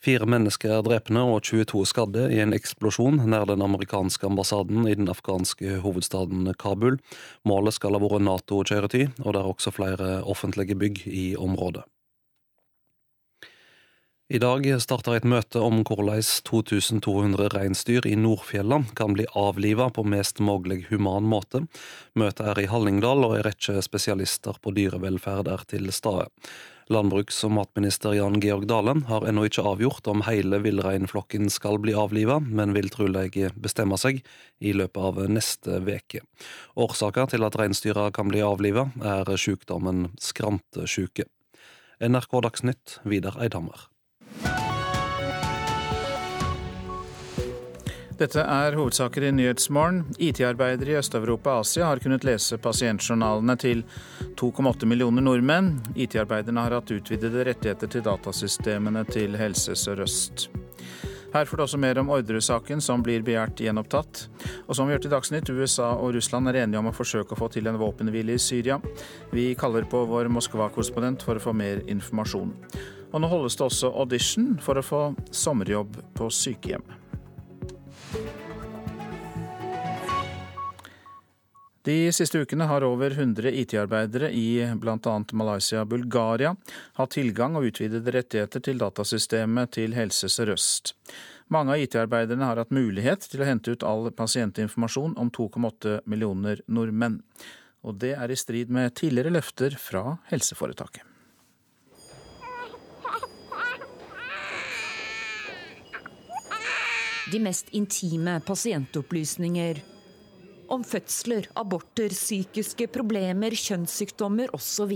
Fire mennesker er drepne og 22 skadde i en eksplosjon nær den amerikanske ambassaden i den afghanske hovedstaden Kabul. Målet skal ha vært Nato-kjøretøy, og det er også flere offentlige bygg i området. I dag starter et møte om hvordan 2200 reinsdyr i Nordfjella kan bli avlivet på mest mulig human måte. Møtet er i Hallingdal, og en rekke spesialister på dyrevelferd er til stede. Landbruks- og matminister Jan Georg Dale har ennå ikke avgjort om hele villreinflokken skal bli avlivet, men vil trolig bestemme seg i løpet av neste uke. Årsaken til at reinsdyra kan bli avlivet, er sykdommen skrantesjuke. NRK Dagsnytt, Vidar Eidhammer. Dette er hovedsaker i Nyhetsmorgen. IT-arbeidere i Øst-Europa og Asia har kunnet lese pasientjournalene til 2,8 millioner nordmenn. IT-arbeiderne har hatt utvidede rettigheter til datasystemene til Helse Sør-Øst. Her får du også mer om Orderud-saken, som blir begjært gjenopptatt. Og som vi hørte i Dagsnytt, USA og Russland er enige om å forsøke å få til en våpenhvile i Syria. Vi kaller på vår Moskva-korrespondent for å få mer informasjon. Og nå holdes det også audition for å få sommerjobb på sykehjem. De siste ukene har over 100 IT-arbeidere i bl.a. Malaysia og Bulgaria hatt tilgang og utvidede rettigheter til datasystemet til Helse Sør-Øst. Mange av IT-arbeiderne har hatt mulighet til å hente ut all pasientinformasjon om 2,8 millioner nordmenn. Og det er i strid med tidligere løfter fra helseforetaket. De mest intime pasientopplysninger om fødsler, aborter, psykiske problemer, kjønnssykdommer osv.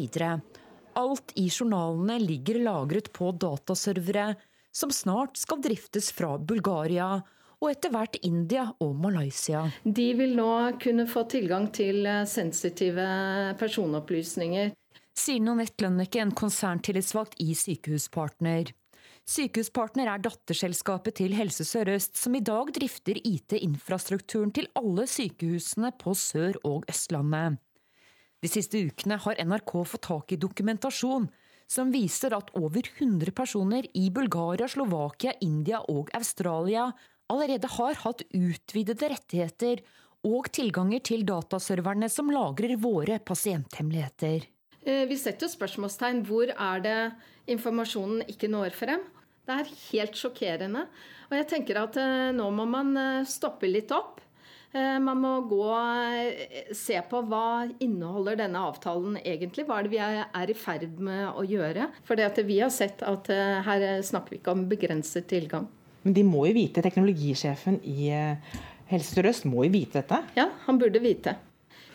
Alt i journalene ligger lagret på dataservere som snart skal driftes fra Bulgaria og etter hvert India og Malaysia. De vil nå kunne få tilgang til eh, sensitive personopplysninger. Sier Nanette Lønneke, en konserntillitsvalgt i Sykehuspartner. Sykehuspartner er datterselskapet til Helse Sør-Øst, som i dag drifter IT-infrastrukturen til alle sykehusene på Sør- og Østlandet. De siste ukene har NRK fått tak i dokumentasjon som viser at over 100 personer i Bulgaria, Slovakia, India og Australia allerede har hatt utvidede rettigheter og tilganger til dataserverne som lagrer våre pasienthemmeligheter. Eh, vi setter spørsmålstegn hvor er det informasjonen ikke når frem. Det er helt sjokkerende. Og jeg tenker at eh, nå må man eh, stoppe litt opp. Man må gå se på hva inneholder denne avtalen egentlig. Hva er det vi er i ferd med å gjøre? For vi har sett at her snakker vi ikke om begrenset tilgang. Men de må jo vite, teknologisjefen i Helse Sør-Øst må jo vite dette? Ja, han burde vite.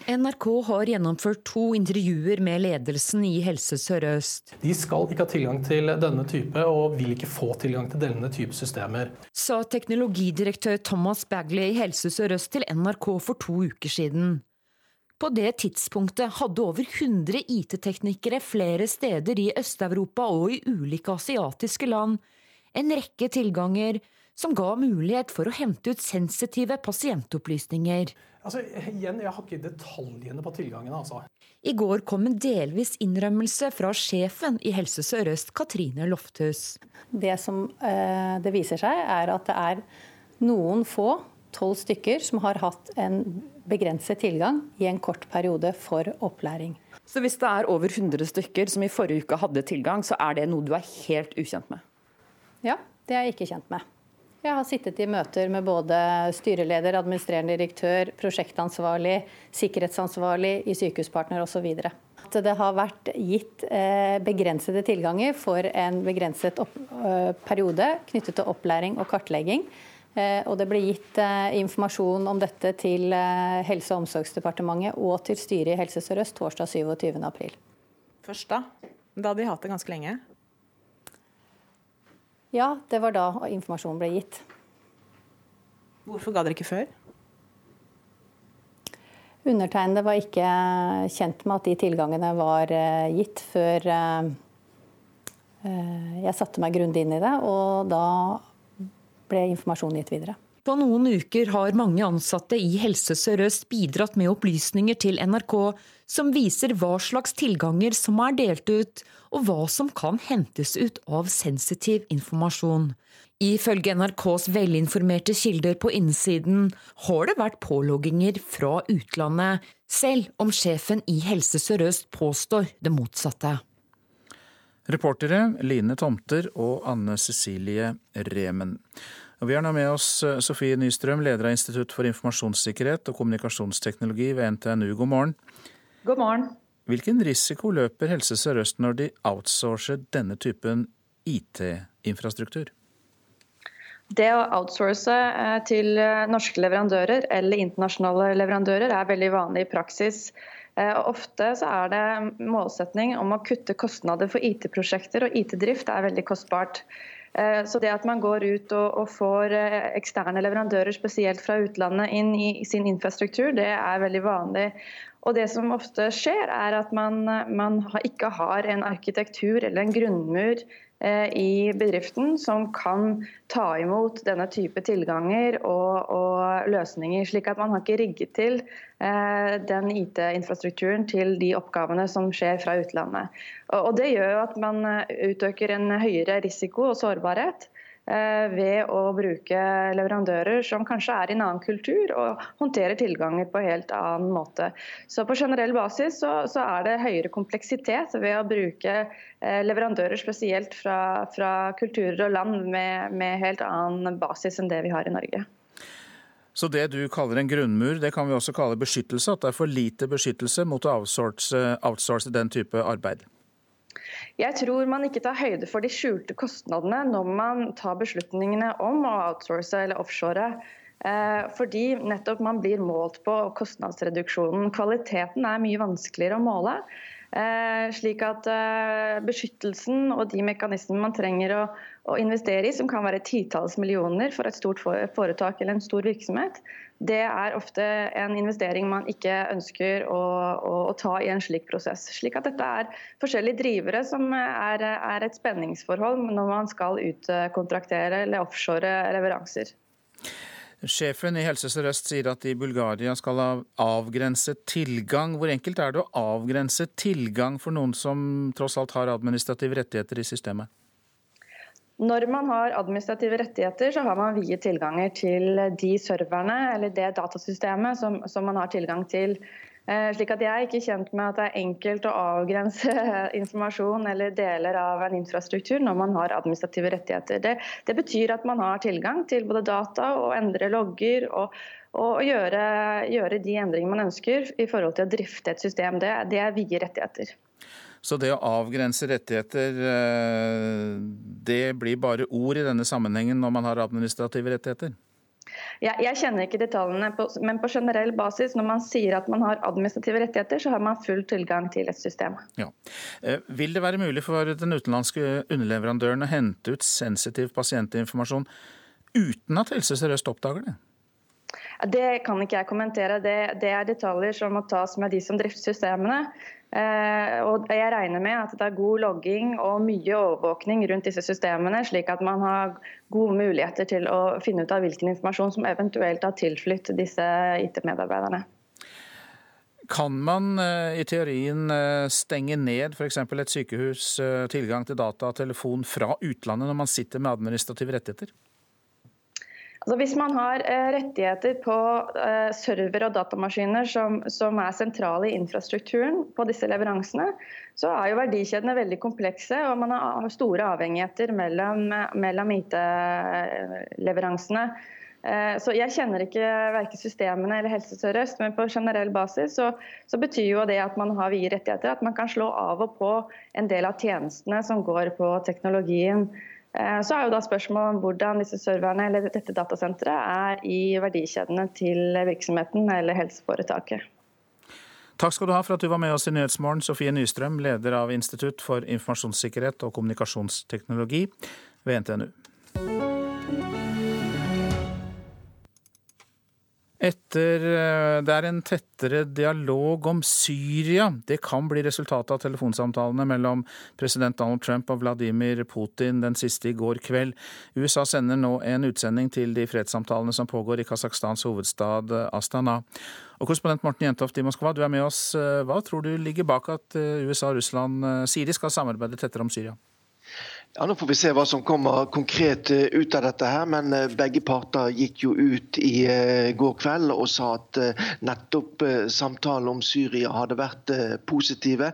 NRK har gjennomført to intervjuer med ledelsen i Helse Sør-Øst. De skal ikke ha tilgang til denne type, og vil ikke få tilgang til denne type systemer. Sa teknologidirektør Thomas Bagley i Helse Sør-Øst til NRK for to uker siden. På det tidspunktet hadde over 100 IT-teknikere flere steder i Øst-Europa og i ulike asiatiske land en rekke tilganger som ga mulighet for å hente ut sensitive pasientopplysninger. Altså, igjen, Jeg har ikke detaljene på tilgangen. altså. I går kom en delvis innrømmelse fra sjefen i Helse Sør-Øst, Katrine Lofthus. Det som eh, det viser seg, er at det er noen få, tolv stykker, som har hatt en begrenset tilgang i en kort periode for opplæring. Så hvis det er over 100 stykker som i forrige uke hadde tilgang, så er det noe du er helt ukjent med? Ja, det er jeg ikke kjent med. Jeg har sittet i møter med både styreleder, administrerende direktør, prosjektansvarlig, sikkerhetsansvarlig i Sykehuspartner osv. At det har vært gitt eh, begrensede tilganger for en begrenset eh, periode knyttet til opplæring og kartlegging. Eh, og det ble gitt informasjon om dette til Helse- og omsorgsdepartementet og til styret i Helse Sør-Øst torsdag 27.4. Først da? Da hadde de hatt det ganske lenge? Ja, det var da informasjonen ble gitt. Hvorfor ga dere ikke før? Undertegnede var ikke kjent med at de tilgangene var eh, gitt før eh, eh, jeg satte meg grundig inn i det, og da ble informasjonen gitt videre. På noen uker har mange ansatte i Helse Sør-Øst bidratt med opplysninger til NRK som viser hva slags tilganger som er delt ut, og hva som kan hentes ut av sensitiv informasjon. Ifølge NRKs velinformerte kilder på innsiden har det vært pålogginger fra utlandet, selv om sjefen i Helse Sør-Øst påstår det motsatte. Reportere Line Tomter og Anne Cecilie Remen. Og vi har nå med oss eh, Sofie Nystrøm, leder av Institutt for informasjonssikkerhet og kommunikasjonsteknologi ved NTNU. God morgen. God morgen. Hvilken risiko løper Helse Sør-Øst når de outsourcer denne typen IT-infrastruktur? Det å outsource eh, til eh, norske leverandører eller internasjonale leverandører er veldig vanlig i praksis. Ofte så er det målsetning om å kutte kostnader for IT-prosjekter, og IT-drift er veldig kostbart. Eh, så det at man går ut og, får eh, eksterne leverandører, spesielt fra utlandet, inn i sin infrastruktur, det er veldig vanlig. Og det som ofte skjer, er at man, man ikke har en arkitektur eller en grunnmur Eh, i bedriften som kan ta imot denne type tilganger og, og løsninger. slik at man har ikke rigget til eh, den IT-infrastrukturen til de oppgavene som skjer fra utlandet. Og, Det gjør at man eh, utøker en høyere risiko og sårbarhet. Eh, ved å bruke leverandører som kanskje er i en annen kultur og håndterer tilganger på en helt annen måte. Så På generell basis så, så er det høyere kompleksitet ved å bruke eh, leverandører spesielt fra, fra kulturer og land med, med helt annen basis enn det vi har i Norge. Så det du kaller en grunnmur, det kan vi også kalle beskyttelse? At det er for lite beskyttelse mot å outsource, outsource den type arbeid? Jeg tror man ikke tar høyde for de skjulte kostnadene når man tar beslutningene om å outsource eller offshore. Eh, fordi nettopp man blir målt på kostnadsreduksjonen. Kvaliteten er mye vanskeligere å måle. Eh, slik at eh, beskyttelsen og de mekanismene man trenger å, å, investere i, som kan være titalls millioner for et stort foretak eller en stor virksomhet, det er ofte en investering man ikke ønsker å, å, å ta i en slik prosess. Slik at dette er forskjellige drivere som er, er et spenningsforhold når man skal utkontraktere eller offshore leveranser. Sjefen i Helse Sør-Øst sier at i Bulgaria skal avgrense tilgang. Hvor enkelt er det å avgrense tilgang for noen som tross alt har administrative rettigheter i systemet? Når man har administrative rettigheter, så har man vide tilganger til de serverne eller det datasystemet som, som man har tilgang til. Eh, slik at Jeg er ikke kjent med at det er enkelt å avgrense informasjon eller deler av en infrastruktur når man har administrative rettigheter. Det, det betyr at man har tilgang til både data og endre logger. og, og gjøre, gjøre, de endringene man ønsker i forhold til å drifte et system. Det, det er vide rettigheter. Så det å avgrense rettigheter, eh, det blir bare ord i denne sammenhengen når man har administrative rettigheter? Jeg, jeg, kjenner ikke detaljene, på, men på generell basis, når man sier at man har administrative rettigheter, så har man full tilgang til et system. Ja. Eh, vil det være mulig for den utenlandske underleverandøren å hente ut sensitiv pasientinformasjon uten at Helse Sør-Øst oppdager det? Det kan ikke jeg kommentere. Det, det, er detaljer som må tas med de som drifter systemene. Eh, og jeg regner med at det er god logging og mye overvåkning rundt disse systemene, slik at man har gode muligheter til å finne ut av hvilken informasjon som eventuelt har tilflytt disse IT-medarbeiderne. Kan man eh, i teorien eh, stenge ned f.eks. et sykehus tilgang til data og telefon fra utlandet når man sitter med administrative rettigheter? Altså hvis man har eh, rettigheter på eh, server- og datamaskiner som, som, er sentrale i infrastrukturen på disse leveransene, så er jo verdikjedene veldig komplekse, og man har store avhengigheter mellom, mellom IT-leveransene. Eh, så Jeg kjenner ikke verken systemene eller Helse Sør-Øst, men på generell basis så, så, betyr jo det at man har vide rettigheter, at man kan slå av og på en del av tjenestene som går på teknologien. Eh, så er jo da spørsmålet om hvordan disse serverne eller dette datasenteret er i verdikjedene til virksomheten eller helseforetaket. Takk skal du ha for at du var med oss i Nyhetsmorgen, Sofie Nystrøm, leder av Institutt for informasjonssikkerhet og kommunikasjonsteknologi ved NTNU. Etter eh, Det er en tettere dialog om Syria. Det kan bli resultatet av telefonsamtalene mellom president Donald Trump og Vladimir Putin, den siste i går kveld. USA sender nå en utsending til de fredssamtalene som pågår i Kasakhstans hovedstad Astana. Og Korrespondent Morten Jentoft i Moskva, du er med oss. Hva tror du ligger bak at eh, USA og Russland sier de skal samarbeide tettere om Syria? Ja, Nå får vi se hva som kommer konkret eh, ut av dette. her, men eh, Begge parter gikk jo ut i eh, går kveld og sa at nettopp samtalen om Syria hadde vært positive.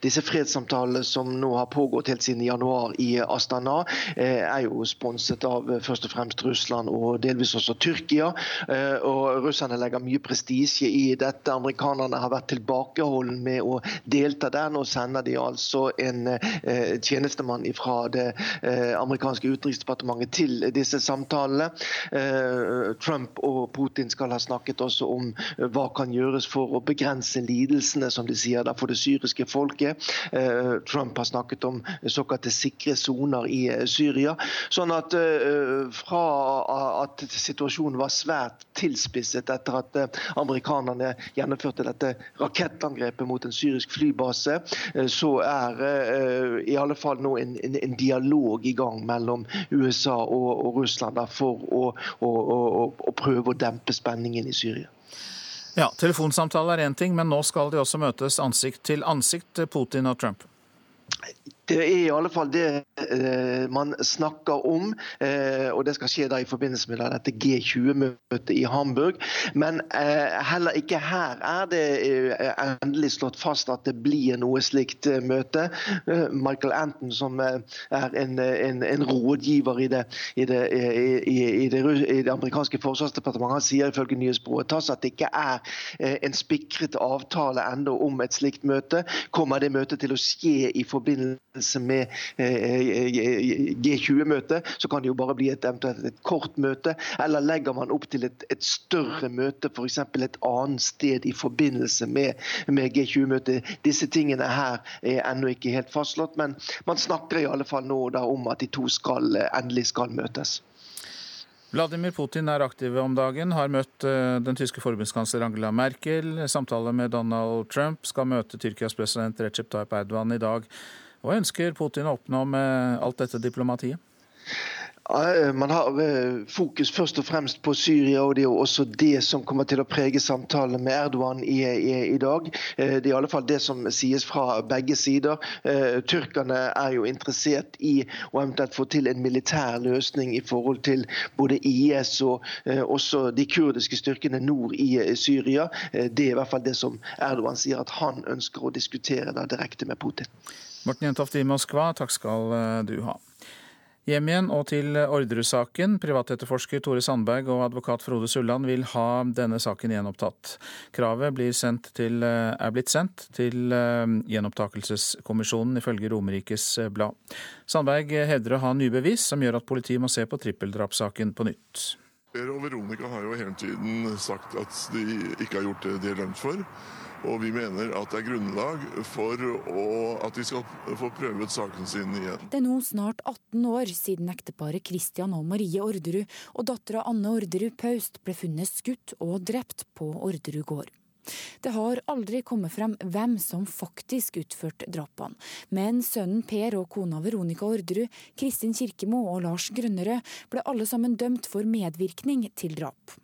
Disse fredssamtalene som nå har pågått helt siden januar i Astana, eh, er jo sponset av eh, først og fremst Russland og delvis også Tyrkia. Eh, og Russerne legger mye prestisje i dette. Amerikanerne har vært tilbakeholden med å delta der. Nå sender de altså en tjenestemann fra det amerikanske utenriksdepartementet til disse samtalene. Trump og Putin skal ha snakket også om hva kan gjøres for å begrense lidelsene, som de sier, da for det syriske folket. Eh, Trump har snakket om såkalte sikre soner i eh, Syria. Sånn at eh, fra at situasjonen var svært tilspisset etter at amerikanerne gjennomførte dette rakettangrepet mot en syrisk flybase, så er i alle fall nå en, en, en dialog i gang mellom USA og, og Russland for å, å, å, å prøve å dempe spenningen i Syria. Ja, Telefonsamtale er én ting, men nå skal de også møtes ansikt til ansikt, Putin og Trump. Det er i alle fall det eh, man snakker om, eh, og det skal skje da i forbindelse med dette G20-møtet i Hamburg. Men eh, heller ikke her er det eh, endelig slått fast at det blir noe slikt eh, møte. Eh, Michael Anton, som er en, en, en rådgiver i det, i, det, i, det, i det, amerikanske forsvarsdepartementet, han sier ifølge nyhetsbyrået TASS at det ikke er en spikret avtale ennå om et slikt møte. Kommer det møtet til å skje i forbindelse forbindelse med G20-møtet, så kan det jo bare bli et, et kort møte. Eller legger man opp til et, et større møte, f.eks. et annet sted i forbindelse med, med G20-møtet. Disse tingene her er ennå ikke helt fastslått, men man snakker i alle fall nå om at de to skal, endelig skal møtes. Vladimir Putin er aktiv om dagen, har møtt eh, den tyske forbundskansler Angela Merkel. Samtale med Donald Trump skal møte Tyrkias president Recep Tayyip Erdogan i dag. Hva ønsker Putin å oppnå med alt dette diplomatiet? Man har eh, fokus først og fremst på Syria, og det er jo også det som kommer til å prege samtalene med Erdogan i, i, i, dag. Eh, det er i alle fall det som sies fra begge sider. Eh, tyrkerne er jo interessert i å eventuelt få til en militær løsning i forhold til både IS og også de kurdiske styrkene nord i Syria. Det er i hvert fall det som Erdogan sier at han ønsker å diskutere da direkte med Putin. Morten Jentoft i Moskva, takk skal du ha. Hjem igjen og til Orderud-saken. Privatetterforsker Tore Sandberg og advokat Frode Sulland vil ha denne saken gjenopptatt. Kravet til, eh, er blitt sendt til eh, gjenopptakelseskommisjonen, ifølge Romerikes Blad. Sandberg hevder å ha nye bevis som gjør at politiet må se på trippeldrapssaken på nytt. Per og Veronica har jo hele tiden sagt at de ikke har gjort det de er dømt for. Og vi mener at det er grunnlag for å, at de skal få prøvet saken sin igjen. Det er nå snart 18 år siden ekteparet Christian og Marie Orderud og dattera Anne Orderud Paust ble funnet skutt og drept på Orderud gård. Det har aldri kommet frem hvem som faktisk utførte drapene, men sønnen Per og kona Veronica Orderud, Kristin Kirkemo og Lars Grønnerød ble alle sammen dømt for medvirkning til drap.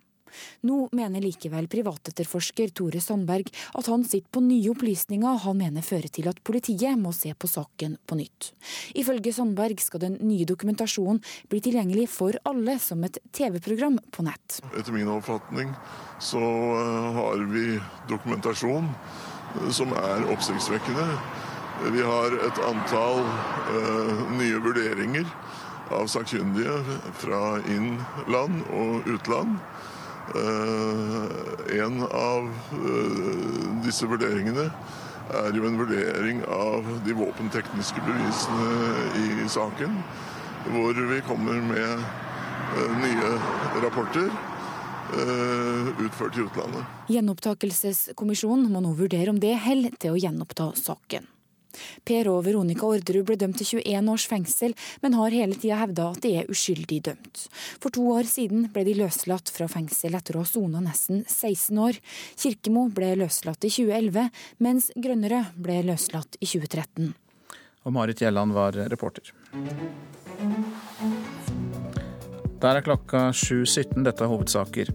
Nå mener likevel privatetterforsker Tore Sandberg at han sitter på nye opplysninger han mener fører til at politiet må se på saken på nytt. Ifølge Sandberg skal den nye dokumentasjonen bli tilgjengelig for alle som et TV-program på nett. Etter min oppfatning så eh, har vi dokumentasjon eh, som er oppsiktsvekkende. Vi har et antall uh, nye vurderinger av sakkyndige fra innland og utland. Eh, en av eh, disse vurderingene er jo en vurdering av de våpentekniske bevisene i saken, hvor vi kommer med eh, nye rapporter utført i utlandet. Gjenopptakelseskommisjonen må nå vurdere om det holder til å gjenoppta saken. Per og Veronica Orderud ble dømt til 21 års fengsel, men har hele tida hevda at de er uskyldig dømt. For to år siden ble de løslatt fra fengsel etter å ha sona nesten 16 år. Kirkemo ble løslatt i 2011, mens Grønnere ble løslatt i 2013. Og Marit Gjelland var reporter. Der er klokka 7.17. Dette er hovedsaker.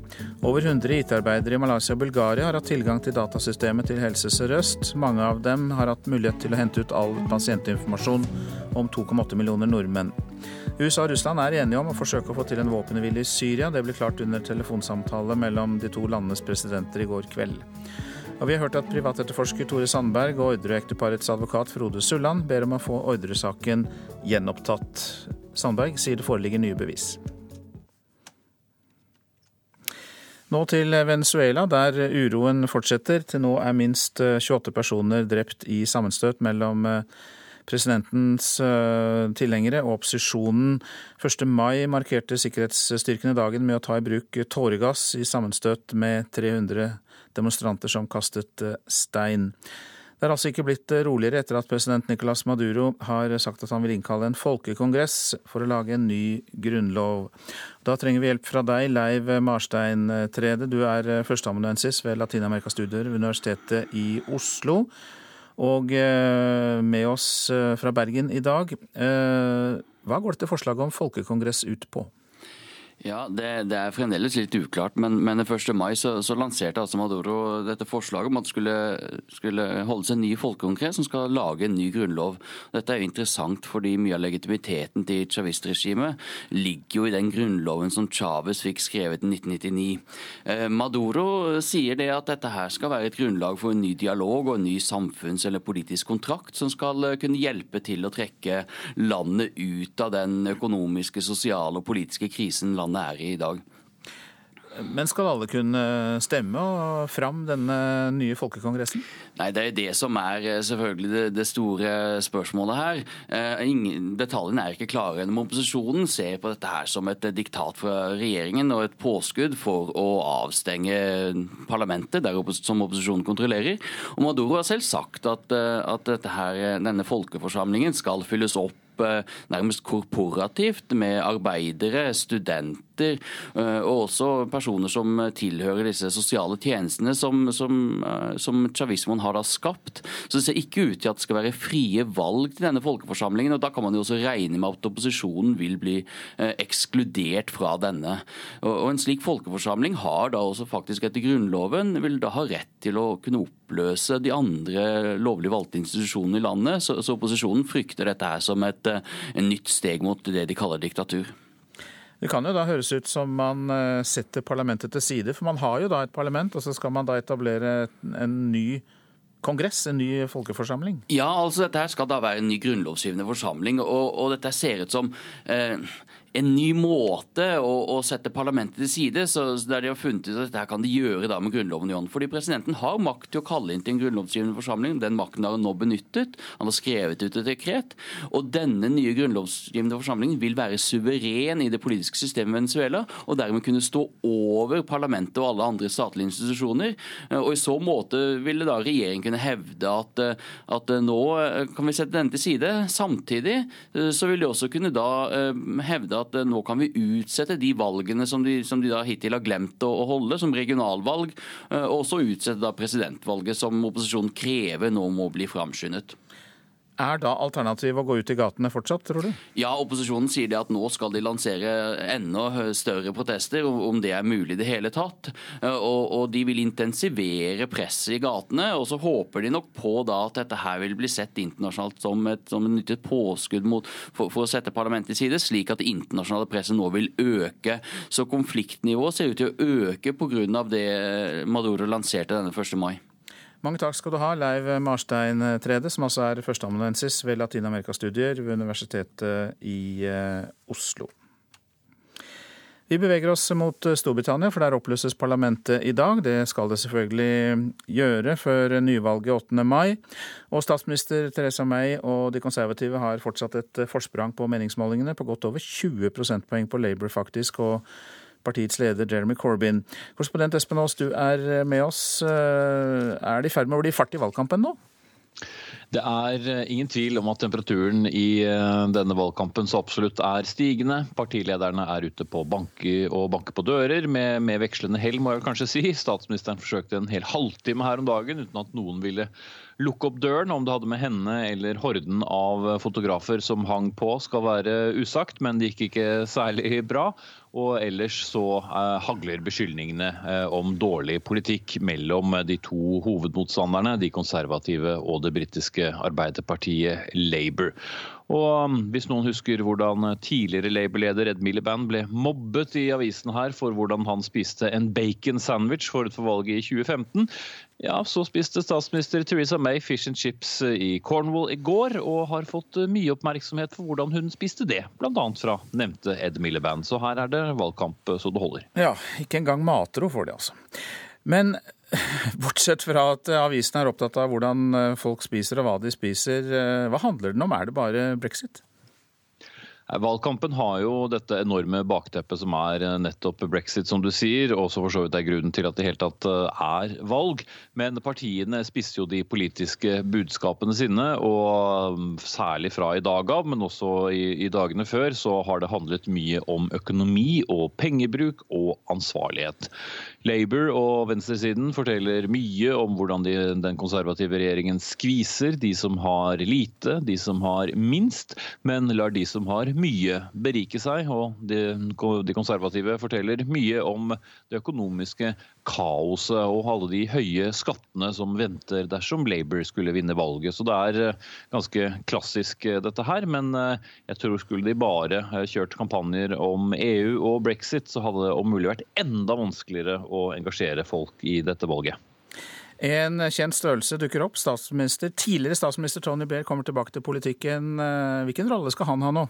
Over 100 IT-arbeidere i Malaysia og Bulgaria har hatt tilgang til datasystemet til Helse Sør-Øst. Mange av dem har hatt mulighet til å hente ut all pasientinformasjon om 2,8 millioner nordmenn. USA og Russland er enige om å forsøke å få til en våpenhvile i Syria. Det ble klart under telefonsamtale mellom de to landenes presidenter i går kveld. Og vi har hørt at privatetterforsker Tore Sandberg og Orderud-ekteparets advokat Frode Sulland ber om å få Orderud-saken gjenopptatt. Sandberg sier det foreligger nye bevis. Nå til Venezuela, der uroen fortsetter. Til nå er minst 28 eh, personer drept i sammenstøt mellom eh, presidentens eh, tilhengere og opposisjonen. 1. mai markerte sikkerhetsstyrkene dagen med å ta i bruk tåregass i sammenstøt med 300 demonstranter som kastet stein. Det er altså ikke blitt roligere etter at president Nicolas Maduro har sagt at han vil innkalle en folkekongress for å lage en ny grunnlov. Da trenger vi hjelp fra deg, Leiv Marstein Trede. Du er førsteamanuensis ved Latin-Amerikastudier ved Universitetet i Oslo. Og eh, med oss eh, fra Bergen i dag. Eh, hva går dette forslaget om folkekongress ut på? Ja, det, det, er fremdeles litt uklart, men, men den 1. mai så, så, lanserte altså Maduro dette forslaget om at det skulle, skulle holdes en ny folkekongress som skal lage en ny grunnlov. Dette er jo interessant fordi mye av legitimiteten til chavistregimet ligger jo i den grunnloven som Chávez fikk skrevet i 1999. Eh, Maduro sier det at dette her skal være et grunnlag for en ny dialog og en ny samfunns- eller politisk kontrakt som skal eh, kunne hjelpe til å trekke landet ut av den økonomiske, sosiale og politiske krisen landet landet er i i dag. Men skal alle kunne stemme og fram denne nye folkekongressen? Nei, Det er det som er eh, selvfølgelig det, store spørsmålet her. Eh, ingen, detaljene er ikke klare. Men opposisjonen ser på dette her som et diktat fra regjeringen og et påskudd for å avstenge parlamentet, der, som opposisjonen kontrollerer. Og Maduro har selv sagt at, eh, at her, denne folkeforsamlingen skal fylles opp nærmest korporativt med arbeidere, studenter eh, og også personer som tilhører disse sosiale tjenestene som, som, eh, som chavismoen har da skapt. Så det ser ikke ut til at det skal være frie valg til denne folkeforsamlingen. og Da kan man jo også regne med at opposisjonen vil bli ekskludert fra denne. Og En slik folkeforsamling har da også faktisk etter Grunnloven vil da ha rett til å kunne oppløse de andre lovlig valgte institusjonene i landet. Så, så opposisjonen frykter dette her som et nytt steg mot det de kaller diktatur. Det kan jo da høres ut som man eh, setter parlamentet til side, for man har jo da et parlament, og så skal man da etablere en ny kongress, en ny folkeforsamling? Ja, altså dette her skal da være en ny grunnlovsgivende forsamling, og, og dette ser ut som eh, en ny måte å, å, sette parlamentet til side, så der de har funnet ut at dette kan de gjøre da med Grunnloven i hånd. Fordi presidenten har makt til å kalle inn til en grunnlovsgivende forsamling. Den makten har han nå benyttet. Han har skrevet ut et dekret. Og denne nye grunnlovsgivende forsamlingen vil være suveren i det politiske systemet i Venezuela, og dermed kunne stå over parlamentet og alle andre statlige institusjoner. Og i så måte ville da regjeringen kunne hevde at, at nå kan vi sette denne til side. Samtidig så vil de også kunne da eh, hevde at eh, nå kan vi utsette de valgene som de, som de da hittil har glemt å, holde, som regionalvalg, eh, og også utsette da presidentvalget, som opposisjonen krever nå må bli framskyndet. Er da alternativet å gå ut i gatene fortsatt, tror du? Ja, opposisjonen sier det at nå skal de lansere enda større protester, om det er mulig i det hele tatt. Og, og, de vil intensivere presset i gatene. Og så håper de nok på da at dette her vil bli sett internasjonalt som et, som et nyttig påskudd mot, for, for, å sette parlamentet i side, slik at det internasjonale presset nå vil øke. Så konfliktnivået ser ut til å øke pga. det Maduro lanserte denne 1. mai. Mange takk skal du ha, Leiv Marstein Trede, som altså er førsteamanuensis ved latinamerikastudier ved Universitetet i eh, Oslo. Vi beveger oss mot Storbritannia, for der oppløses parlamentet i dag. Det skal det selvfølgelig gjøre før nyvalget 8. mai. Og statsminister Teresa May og de konservative har fortsatt et forsprang på meningsmålingene på godt over 20 prosentpoeng på Labour, faktisk. og partiets leder Jeremy Corbyn. Korrespondent Espen Aas, du er med oss. Eh, er det i ferd med å bli fart i valgkampen nå? Det er eh, ingen tvil om at temperaturen i eh, denne valgkampen så absolutt er stigende. Partilederne er ute på banke og banke på dører, med, med vekslende hell, må jeg kanskje si. Statsministeren forsøkte en hel halvtime her om dagen uten at noen ville lukke opp døren. Om det hadde med henne eller horden av fotografer som hang på, skal være usagt, men det gikk ikke særlig bra. Og ellers så eh, hagler beskyldningene eh, om dårlig politikk mellom de to hovedmotstanderne, de konservative og det britiske arbeiderpartiet Labour. Og um, hvis noen husker hvordan tidligere Labour-leder Ed Miliband ble mobbet i avisen her for hvordan han spiste en bacon sandwich forut for valget i 2015, ja, så spiste statsminister Theresa May fish and chips i Cornwall i går, og har fått mye oppmerksomhet for hvordan hun spiste det, bl.a. fra nevnte Ed Miliband. Så her er det valgkamp så det holder. Ja, ikke engang matro får de, altså. Men Bortsett fra at avisen er opptatt av hvordan eh, folk spiser og hva de spiser, eh, hva handler den om? Er det bare brexit? Valgkampen har jo dette enorme bakteppet som er eh, nettopp brexit, som du sier, og så for så vidt er grunnen til at det helt tatt er valg. Men partiene spisser jo de politiske budskapene sine, og særlig fra i dag av, men også i, i dagene før, så har det handlet mye om økonomi og pengebruk og ansvarlighet. Labour og venstresiden forteller mye om hvordan de, den konservative regjeringen skviser de som har lite, de som har minst, men lar de som har mye berike seg. Og de, de konservative forteller mye om det økonomiske kaoset og alle de høye skattene som venter dersom Labour skulle vinne valget. Så det er eh, ganske klassisk eh, dette her. Men eh, jeg tror skulle de bare kjørt kampanjer om EU og brexit, så hadde det om mulig vært enda vanskeligere å engasjere folk i dette valget. En kjent størrelse dukker opp. Statsminister, tidligere statsminister Tony Blair kommer tilbake til politikken. Hvilken rolle skal han ha nå?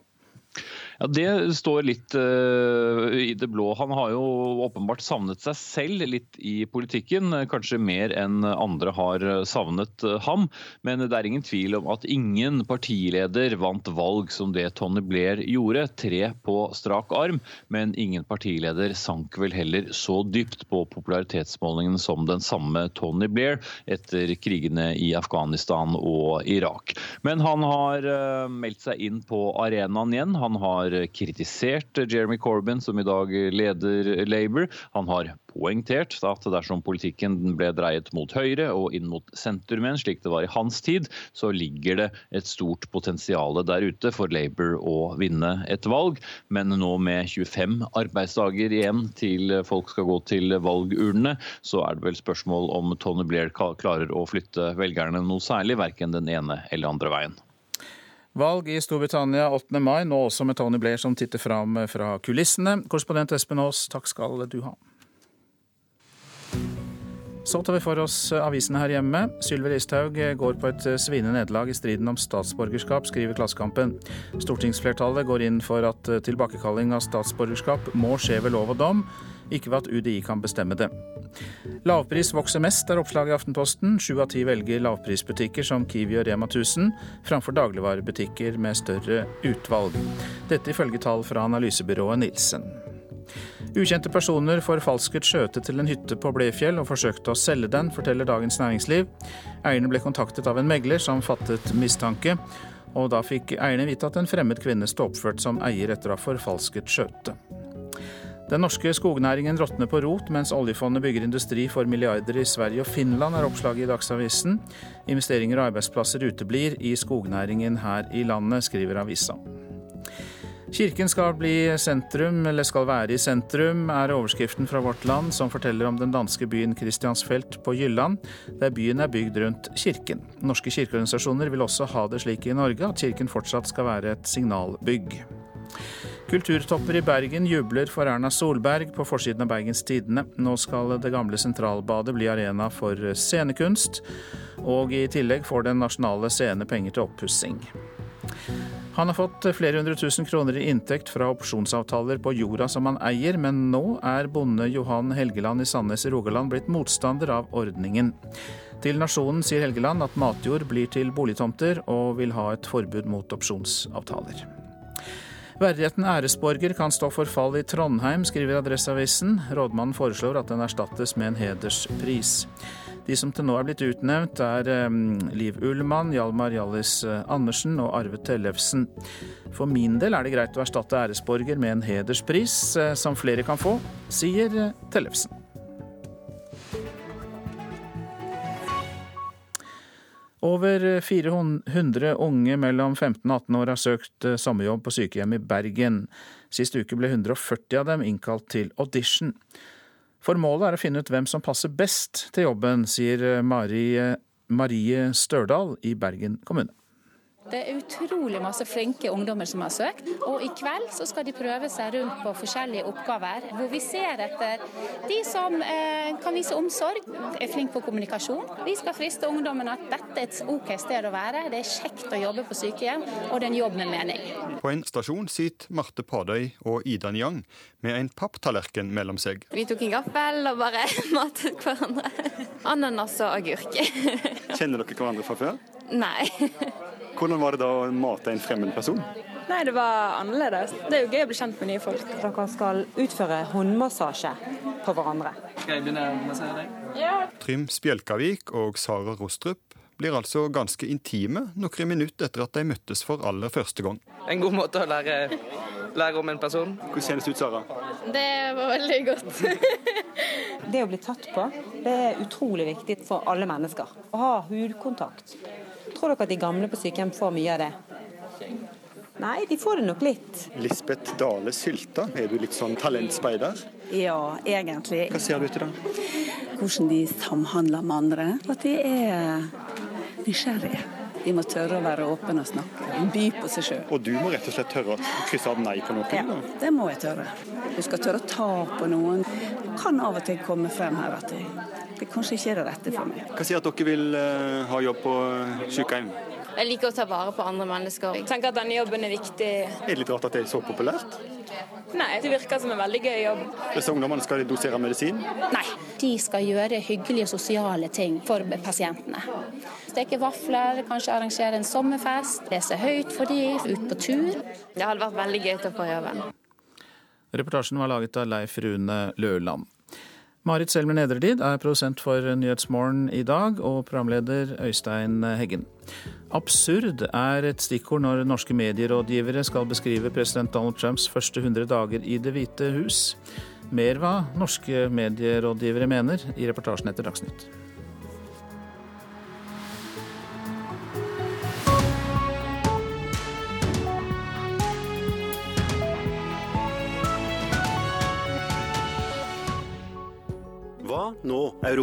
Ja, Det står litt uh, i det blå. Han har jo åpenbart savnet seg selv litt i politikken. Kanskje mer enn andre har savnet uh, ham. Men det er ingen tvil om at ingen partileder vant valg som det Tony Blair gjorde. Tre på strak arm. Men ingen partileder sank vel heller så dypt på popularitetsmålingen som den samme Tony Blair etter krigene i Afghanistan og Irak. Men han har uh, meldt seg inn på arenaen igjen. Han har kritisert Jeremy Corbyn, som i dag leder Labour. Han har poengtert at dersom politikken ble dreiet mot høyre og inn mot sentrumen, slik det var i hans tid, så ligger det et stort potensial der ute for Labour å vinne et valg. Men nå med 25 arbeidsdager igjen til folk skal gå til valgurnene, så er det vel spørsmål om Tony Blair klarer å flytte velgerne noe særlig, verken den ene eller andre veien. Valg i Storbritannia 8. mai, nå også med Tony Blair som titter fram fra kulissene. Korrespondent Espen Aas, takk skal du ha. Så tar vi for oss avisene her hjemme. Sylvi Listhaug går på et sviende nederlag i striden om statsborgerskap, skriver Klassekampen. Stortingsflertallet går inn for at tilbakekalling av statsborgerskap må skje ved lov og dom, ikke ved at UDI kan bestemme det. Lavpris vokser mest, er oppslaget i Aftenposten. Sju av ti velger lavprisbutikker som Kiwi og Rema 1000 framfor dagligvarebutikker med større utvalg. Dette ifølge tall fra analysebyrået Nilsen. Ukjente personer forfalsket skjøte til en hytte på Blefjell og forsøkte å selge den, forteller Dagens Næringsliv. Eierne ble kontaktet av en megler som fattet mistanke, og da fikk eierne vite at en fremmed kvinne sto oppført som eier etter å ha forfalsket skjøte. Den norske skognæringen råtner på rot, mens oljefondet bygger industri for milliarder i Sverige og Finland, er oppslaget i Dagsavisen. Investeringer og arbeidsplasser uteblir i skognæringen her i landet, skriver avisa. Kirken skal bli sentrum, eller skal være i sentrum, er overskriften fra Vårt Land, som forteller om den danske byen Kristiansfelt på Jylland, der byen er bygd rundt kirken. Norske kirkeorganisasjoner vil også ha det slik i Norge, at kirken fortsatt skal være et signalbygg. Kulturtopper i Bergen jubler for Erna Solberg på forsiden av Bergens Tidende. Nå skal det gamle Sentralbadet bli arena for scenekunst, og i tillegg får Den nasjonale scene penger til oppussing. Han har fått flere hundre tusen kroner i inntekt fra opsjonsavtaler på jorda som han eier, men nå er bonde Johan Helgeland i Sandnes i Rogaland blitt motstander av ordningen. Til Nasjonen sier Helgeland at matjord blir til boligtomter, og vil ha et forbud mot opsjonsavtaler. Verdigheten æresborger kan stå for fall i Trondheim, skriver Adresseavisen. Rådmannen foreslår at den erstattes med en hederspris. De som til nå er blitt utnevnt, er Liv Ullmann, Hjalmar Hjallis eh, Andersen og Arve Tellefsen. For min del er det greit å erstatte æresborger med en hederspris, eh, som flere kan få, sier eh, Tellefsen. Over 400 unge mellom 15 og 18 år har søkt sommerjobb på sykehjem i Bergen. Sist uke ble 140 av dem innkalt til audition. Formålet er å finne ut hvem som passer best til jobben, sier Marie, Marie Størdal i Bergen kommune. Det er utrolig masse flinke ungdommer som har søkt, og i kveld så skal de prøve seg rundt på forskjellige oppgaver. Hvor vi ser etter de som eh, kan vise omsorg, er flinke på kommunikasjon. Vi skal friste ungdommen at dette er et OK sted å være. Det er kjekt å jobbe på sykehjem, og det er en jobb med mening. På en stasjon sitter Marte Padøy og Ida Nyang med en papptallerken mellom seg. Vi tok en gaffel og bare matet hverandre. Ananas og agurk. Kjenner dere hverandre fra før? Nei. Hvordan var det da å mate en fremmed person? Nei, Det var annerledes. Det er jo gøy å bli kjent med nye folk. Dere skal utføre håndmassasje på hverandre. Skal jeg begynne å massere deg? Ja. Trym Spjelkavik og Sara Rostrup blir altså ganske intime noen minutter etter at de møttes for aller første gang. En god måte å lære, lære om en person. Hvordan kjennes det ut, Sara? Det var veldig godt. det å bli tatt på, det er utrolig viktig for alle mennesker. Å ha hudkontakt. Tror dere at de gamle på sykehjem får mye av det? Nei, de får det nok litt. Lisbeth Dale Sylta, er du litt sånn talentspeider? Ja, egentlig. Hva ser du til da? Hvordan de samhandler med andre. At de er nysgjerrige. De må tørre å være åpne og snakke. By på seg sjøl. Og du må rett og slett tørre å krysse av nei på noe? Ja, det må jeg tørre. Du skal tørre å ta på noen. Det kan av og til komme frem her at det, det kanskje ikke er det rette for meg. Hva sier at dere vil uh, ha jobb på sykehjem? Jeg liker å ta vare på andre mennesker. Jeg tenker at denne jobben er viktig. Er det litt rart at det er så populært? Nei, det virker som en veldig gøy jobb. Disse ungdommene skal de dosere medisin? Nei, de skal gjøre hyggelige sosiale ting for pasientene. Steke vafler, kanskje arrangere en sommerfest, lese høyt for de, ut på tur. Det hadde vært veldig gøy til å få jobben. Reportasjen var laget av Leif Rune Løland. Marit Selmer Nedredid er produsent for Nyhetsmorgen i dag, og programleder Øystein Heggen. Absurd er et stikkord når norske medierådgivere skal beskrive president Donald Trumps første 100 dager i Det hvite hus. Mer hva norske medierådgivere mener, i reportasjen etter Dagsnytt.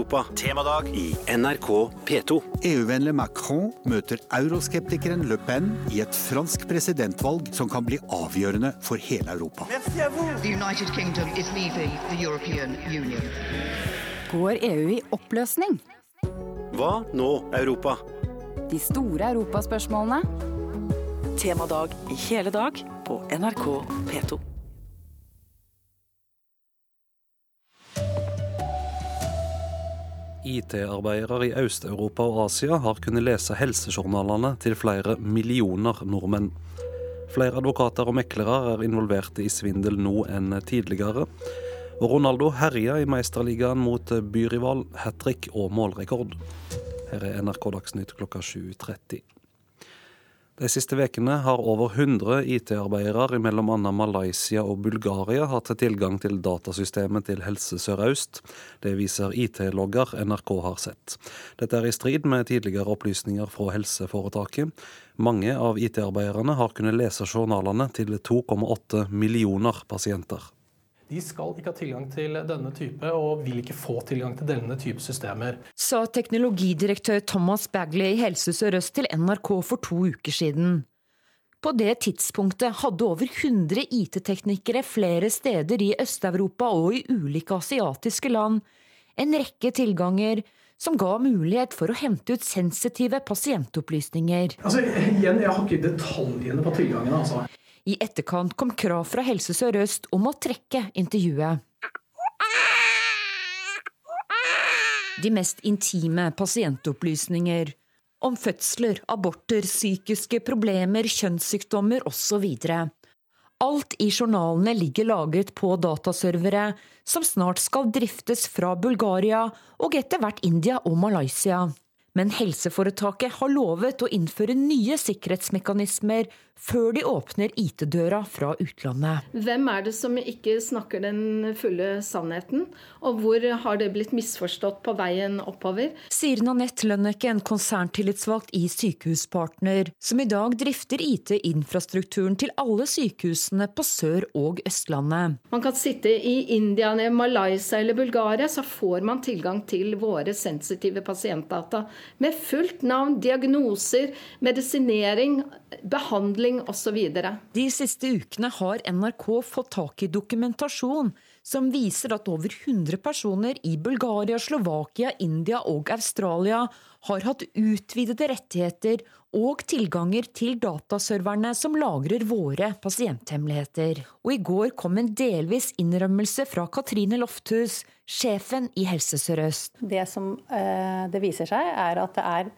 Europa? Temadag i NRK P2. EU-vennlig Macron møter euroskeptikeren Le Pen i et fransk presidentvalg som kan bli avgjørende for hele Europa. Går EU i oppløsning? Hva nå, Europa? De store europaspørsmålene. Temadag i hele dag på NRK P2. IT-arbeidere i Øst-Europa og Asia har kunnet lese helsejournalene til flere millioner nordmenn. Flere advokater og meklere er involvert i svindel nå enn tidligere. Og Ronaldo herja i Meisterligaen mot byrival, hat trick og målrekord. Her er NRK Dagsnytt klokka 7.30. De siste ukene har over 100 IT-arbeidere i bl.a. Malaysia og Bulgaria hatt tilgang til datasystemet til Helse Sør-Øst. Det viser IT-logger NRK har sett. Dette er i strid med tidligere opplysninger fra helseforetaket. Mange av IT-arbeiderne har kunnet lese journalene til 2,8 millioner pasienter. De skal ikke ha tilgang til denne type, og vil ikke få tilgang til denne type systemer. Sa teknologidirektør Thomas Bagley i Helse Sør-Øst til NRK for to uker siden. På det tidspunktet hadde over 100 IT-teknikere flere steder i Øst-Europa og i ulike asiatiske land en rekke tilganger som ga mulighet for å hente ut sensitive pasientopplysninger. Altså, igjen, Jeg har ikke detaljene på tilgangene. altså. I etterkant kom krav fra Helse Sør-Øst om å trekke intervjuet. De mest intime pasientopplysninger om fødsler, aborter, psykiske problemer, kjønnssykdommer osv. Alt i journalene ligger lagret på dataservere som snart skal driftes fra Bulgaria og etter hvert India og Malaysia. Men helseforetaket har lovet å innføre nye sikkerhetsmekanismer før de åpner IT-døra fra utlandet. Hvem er det som ikke snakker den fulle sannheten? Og hvor har det blitt misforstått på veien oppover? Sier Nanette Lønneke, konserntillitsvalgt i Sykehuspartner, som i dag drifter IT-infrastrukturen til alle sykehusene på Sør- og Østlandet. Man kan sitte i India, Malaysia eller Bulgaria, så får man tilgang til våre sensitive pasientdata. Med fullt navn, diagnoser, medisinering, behandling osv. De siste ukene har NRK fått tak i dokumentasjon som viser at over 100 personer i Bulgaria, Slovakia, India og Australia har hatt utvidede rettigheter og tilganger til dataserverne som lagrer våre pasienthemmeligheter. Og i går kom en delvis innrømmelse fra Katrine Lofthus, sjefen i Helse Sør-Øst. Det som eh, det viser seg, er at det er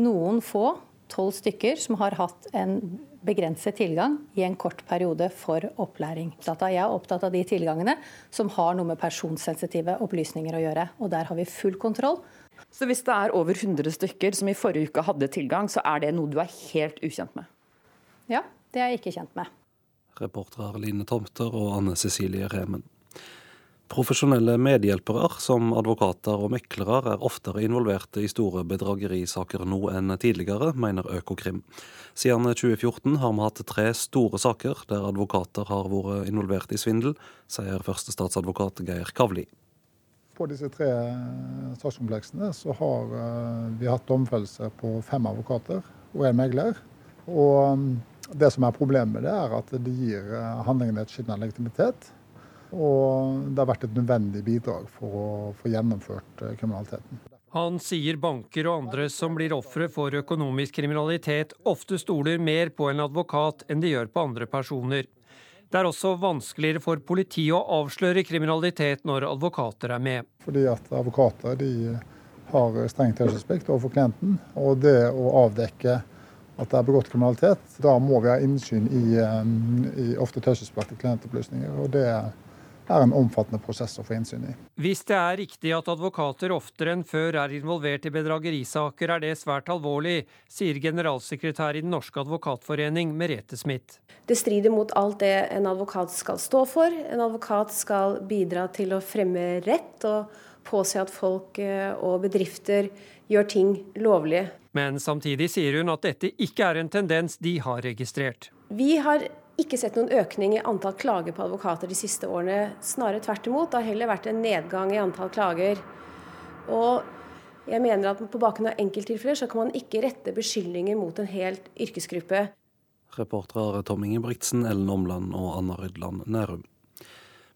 noen få, tolv stykker, som har hatt en begrenset tilgang i en kort periode for opplæring. Jeg er opptatt av de tilgangene som har noe med personsensitive opplysninger å gjøre. Og der har vi full kontroll. Så hvis det er over 100 stykker som i forrige uke hadde tilgang, så er det noe du er helt ukjent med? Ja, det er jeg ikke kjent med. Reportere Line Tomter og Anne Cecilie Remen. Profesjonelle medhjelpere, som advokater og meklere, er oftere involverte i store bedragerisaker nå enn tidligere, mener Økokrim. Siden 2014 har vi hatt tre store saker der advokater har vært involvert i svindel, sier førstestatsadvokat Geir Kavli. På disse tre sakskompleksene så har vi hatt domfellelse på fem advokater og en megler. Og det som er problemet med det, er at det gir handlingene et av legitimitet. Og det har vært et nødvendig bidrag for å få gjennomført kriminaliteten. Han sier banker og andre som blir ofre for økonomisk kriminalitet, ofte stoler mer på en advokat enn de gjør på andre personer. Det er også vanskeligere for politiet å avsløre kriminalitet når advokater er med. Fordi at advokater de har streng taushetsplikt overfor klienten. Og det å avdekke at det er begått kriminalitet, da må vi ha innsyn i, i ofte taushetsbelagte klientopplysninger. Og det er en omfattende prosess å få innsyn i. Hvis det er riktig at advokater oftere enn før er involvert i bedragerisaker, er det svært alvorlig, sier generalsekretær i Den norske advokatforening, Merete Smith. Det strider mot alt det en advokat skal stå for. En advokat skal bidra til å fremme rett og påse at folk eh, og bedrifter gjør ting lovlige. Men samtidig sier hun at dette ikke er en tendens de har registrert. Vi har ikke sett noen økning i antall klager på advokater de siste årene. Snarere tvert imot. Det har heller vært en nedgang i antall klager. Og jeg mener at på bakgrunn av enkelttilfeller så kan man ikke rette beskyldninger mot en helt yrkesgruppe. Reportere Tom Ingebrigtsen, Ellen Omland og Anna Rydland Nærum.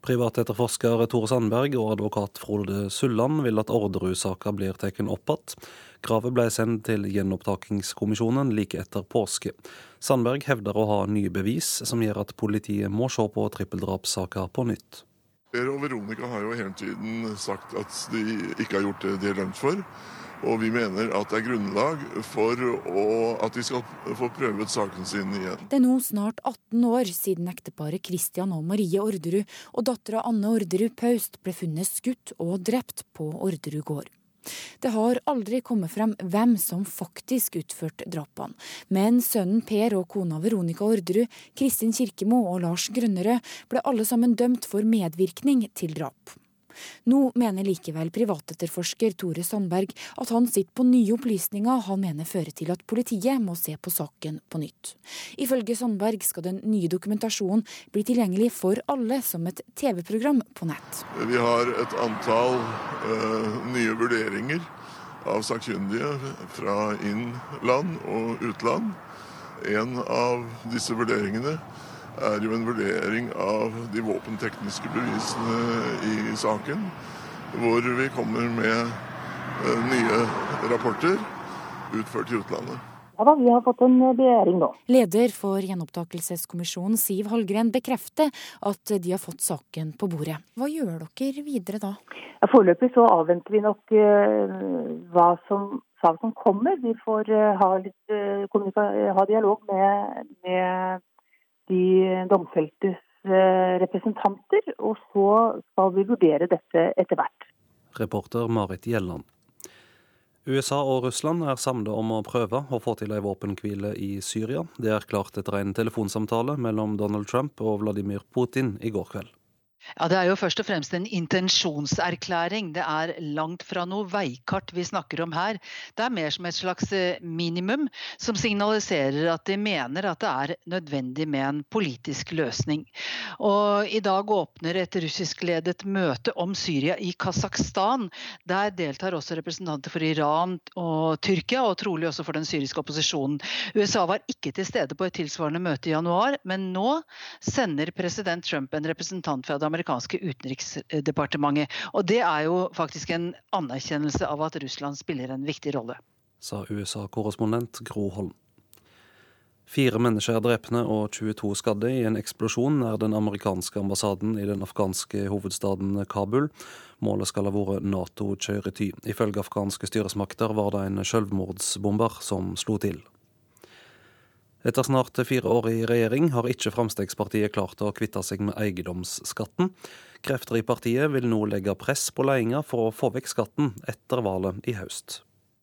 Privatetterforsker Tore Sandberg og advokat Frode Sulland vil at Orderud-saka blir tatt opp igjen. Kravet ble sendt til gjenopptakingskommisjonen like etter påske. Sandberg hevder å ha nye bevis som gjør at politiet må se på trippeldrapssaka på nytt. Per og Veronica har jo hele tiden sagt at de ikke har gjort det de er dømt for. Og vi mener at det er grunnlag for å, at de skal få prøvet saken sin igjen. Det er nå snart 18 år siden ekteparet Christian og Marie Orderud og dattera Anne Orderud Paust ble funnet skutt og drept på Orderud gård. Det har aldri kommet frem hvem som faktisk utførte drapene, men sønnen Per og kona Veronica Orderud, Kristin Kirkemo og Lars Grønnerød ble alle sammen dømt for medvirkning til drap. Nå mener likevel privatetterforsker Tore Sandberg at han sitter på nye opplysninger han mener fører til at politiet må se på saken på nytt. Ifølge Sandberg skal den nye dokumentasjonen bli tilgjengelig for alle som et TV-program på nett. Vi har et antall uh, nye vurderinger av sakkyndige fra innland og utland. En av disse vurderingene er jo en vurdering av de våpentekniske bevisene i saken. Hvor vi kommer med eh, nye rapporter utført i utlandet. Ja da, Vi har fått en begjæring nå. Leder for gjenopptakelseskommisjonen Siv Hallgren bekrefter at de har fått saken på bordet. Hva gjør dere videre da? Ja, Foreløpig så avventer vi nok uh, hva som saken kommer. Vi får uh, ha, litt, uh, ha dialog med, med de domfeltes eh, representanter, og så skal vi vurdere dette etter hvert. Reporter Marit Gjelland. USA og Russland er samlet om å prøve å få til ei våpenhvile i Syria. Det er klart etter en telefonsamtale mellom Donald Trump og Vladimir Putin i går kveld. Ja, Det er jo først og fremst en intensjonserklæring. Det er langt fra noe veikart vi snakker om her. Det er mer som et slags eh, minimum som signaliserer at de mener at det er nødvendig med en politisk løsning. Og I dag åpner et russiskledet møte om Syria i Kasakhstan. Der deltar også representanter for Iran og Tyrkia, og trolig også for den syriske opposisjonen. USA var ikke til stede på et tilsvarende møte i januar, men nå sender president Trump en representant fra det amerikanske utenriksdepartementet. Og det er jo faktisk en anerkjennelse av at Russland spiller en viktig rolle. Sa USA-korrespondent Gro Holm. Fire mennesker er drepne og 22 skadde i en eksplosjon nær den amerikanske ambassaden i den afghanske hovedstaden Kabul. Målet skal ha vært Nato-kjøretøy. Ifølge afghanske styresmakter var det en selvmordsbomber som slo til. Etter snart fire år i regjering har ikke Fremskrittspartiet klart å kvitte seg med eiendomsskatten. Krefter i partiet vil nå legge press på ledelsen for å få vekk skatten etter valget i høst.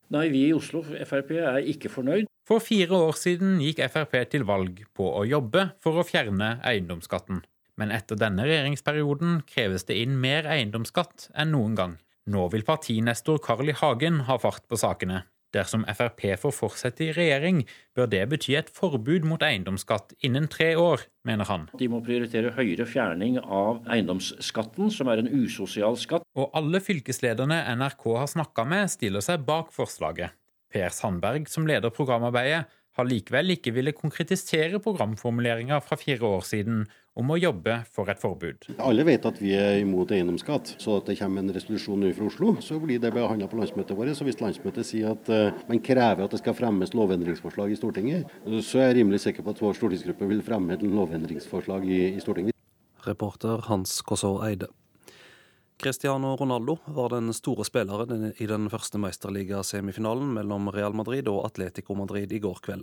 Nei, vi i Oslo Frp er ikke fornøyd. For fire år siden gikk Frp til valg på å jobbe for å fjerne eiendomsskatten. Men etter denne regjeringsperioden kreves det inn mer eiendomsskatt enn noen gang. Nå vil partinestor Carl I. Hagen ha fart på sakene. Dersom Frp får fortsette i regjering, bør det bety et forbud mot eiendomsskatt innen tre år, mener han. De må prioritere høyere fjerning av eiendomsskatten, som er en usosial skatt. Og alle fylkeslederne NRK har snakka med, stiller seg bak forslaget. Per Sandberg, som leder programarbeidet, har likevel ikke ville konkretisere programformuleringa fra fire år siden, om å jobbe for et forbud. Alle vet at vi er imot eiendomsskatt, så at det kommer en resolusjon nå fra Oslo, så blir det behandla på landsmøtet vårt. Så hvis landsmøtet sier at uh, man krever at det skal fremmes lovendringsforslag i Stortinget, så er jeg rimelig sikker på at vår stortingsgruppe vil fremme et lovendringsforslag i, i Stortinget. Reporter Hans Kåsså Eide. Cristiano Ronaldo var den store spilleren i den første mesterligasemifinalen mellom Real Madrid og Atletico Madrid i går kveld.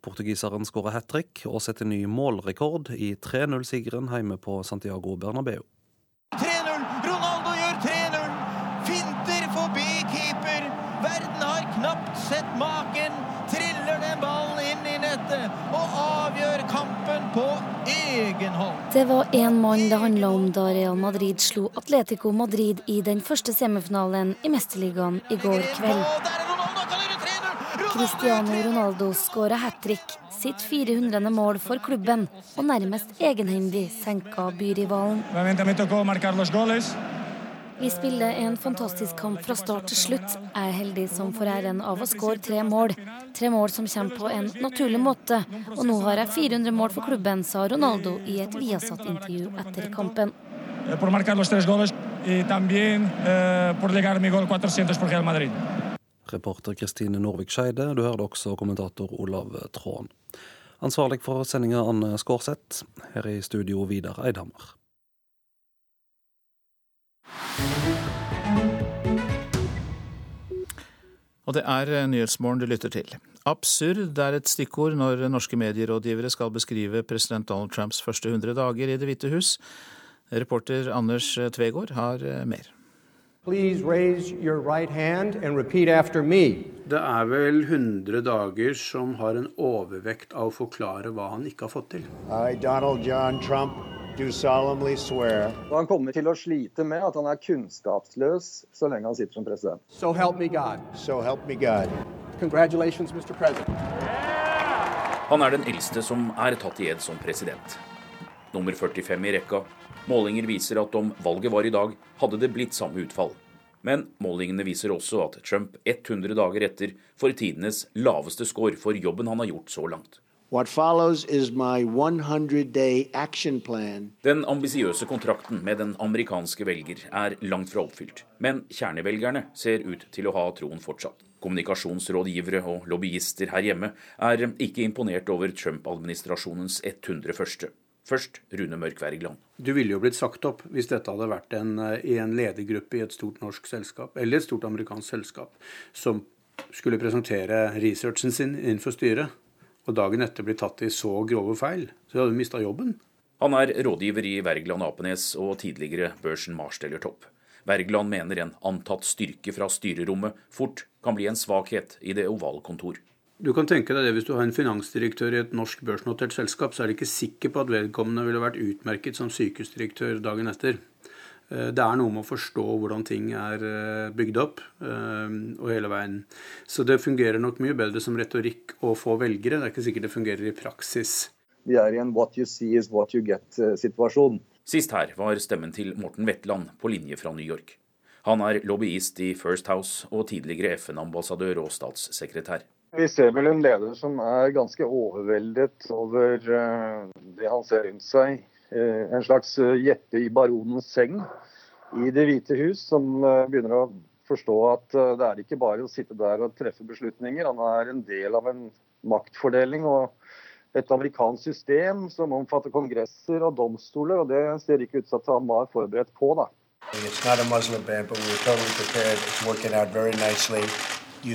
Portugiseren skåra hat trick og setter ny målrekord i 3-0-sigeren hjemme på Santiago Bernabeu. 3-0! Ronaldo gjør 3-0! Finter forbi keeper! Verden har knapt sett maken! Triller den ballen inn i nettet og avgjør kampen på egen hånd. Det var én mann det handla om da Real Madrid slo Atletico Madrid i den første semifinalen i Mesterligaen i går kveld. Cristiano Ronaldo skåra hat trick, sitt 400. mål for klubben, og nærmest egenhendig senka byrivalen. Vi spiller en fantastisk kamp fra start til slutt. Jeg er heldig som får æren av å skåre tre mål. Tre mål som kommer på en naturlig måte. Og nå har jeg 400 mål for klubben, sa Ronaldo i et Viasat-intervju etter kampen. Eh, eh, Reporter Kristine Norvik Skeide. Du hørte også kommentator Olav Tråen. Ansvarlig for sendinga Anne Skårseth. Her i studio Vidar Eidhammer. Og det er eh, Nyhetsmorgen du lytter til. Absurd er et stikkord når norske medierådgivere skal beskrive president Donald Trumps første 100 dager i Det hvite hus. Reporter Anders Tvegård har eh, mer. Right det er vel 100 dager som har en overvekt av å forklare hva han ikke har fått til. I, Donald John Trump. Og han kommer til å slite med at han er kunnskapsløs så lenge han sitter som president. So help me God. So help me God. Congratulations, Mr. President. Han er den eldste som er tatt i ed som president. Nummer 45 i rekka. Målinger viser at om valget var i dag, hadde det blitt samme utfall. Men målingene viser også at Trump 100 dager etter får tidenes laveste score for jobben han har gjort så langt. What follows is my 100-day action plan. Den ambisiøse kontrakten med den amerikanske velger er langt fra oppfylt. Men kjernevelgerne ser ut til å ha troen fortsatt. Kommunikasjonsrådgivere og lobbyister her hjemme er ikke imponert over Trump-administrasjonens 100 første. Først Rune Mørk Wergeland. Du ville jo blitt sagt opp hvis dette hadde vært en, i en ledergruppe i et stort norsk selskap, eller et stort amerikansk selskap, som skulle presentere researchen sin innenfor styret og dagen etter blir tatt i så grove feil, så hadde du mista jobben. Han er rådgiver i Wergeland Apenes og tidligere børsen Marsteller Topp. Wergeland mener en antatt styrke fra styrerommet fort kan bli en svakhet i det ovale kontor. Du kan tenke deg det Hvis du har en finansdirektør i et norsk børsnotert selskap, så er du ikke sikker på at vedkommende ville vært utmerket som sykehusdirektør dagen etter. Eh, det er noe med å forstå hvordan ting er eh, bygd opp, eh, og hele veien. Så det fungerer nok mye bedre som retorikk å få velgere. Det er ikke sikkert det fungerer i praksis. Vi er i en what you see is what you get-situasjon. Sist her var stemmen til Morten Wetland på linje fra New York. Han er lobbyist i First House og tidligere FN-ambassadør og statssekretær. Vi ser vel en leder som er ganske overveldet over det han ser rundt seg en slags eh, jeppe i baronens seng i Det hvite hus, som eh, begynner å forstå at det er ikke bare å sitte der og treffe beslutninger. Han er en del av en maktfordeling og et amerikansk system som omfatter kongresser og domstoler, og det ser ikke ut til at han var forberedt på. da. It's not a Muslim ban, but we're totally prepared. It's working out very nicely. Om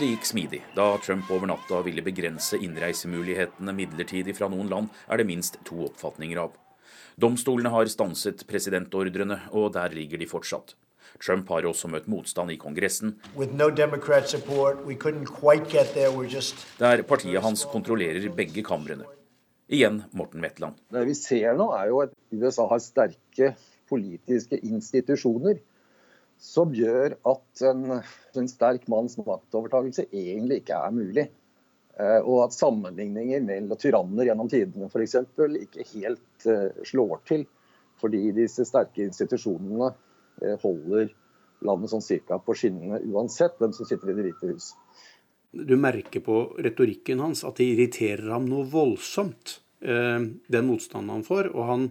det gikk smidig da Trump over natta ville begrense innreisemulighetene midlertidig fra noen land, er det minst to oppfatninger av. Domstolene har stanset presidentordrene, og der ligger de fortsatt. Trump har også møtt motstand i Kongressen, no just... der partiet hans kontrollerer begge kamrene. Igjen Morten Wetland. Det vi ser nå, er jo at USA har sterke politiske institusjoner som gjør at en, en sterk manns maktovertakelse egentlig ikke er mulig. Eh, og at sammenligninger mellom tyranner gjennom tidene f.eks. ikke helt uh, slår til. Fordi disse sterke institusjonene uh, holder landet sånn cirka på skinnene uansett hvem som sitter i Det hvite hus. Du merker på retorikken hans at det irriterer ham noe voldsomt, eh, den motstanden han får. Og han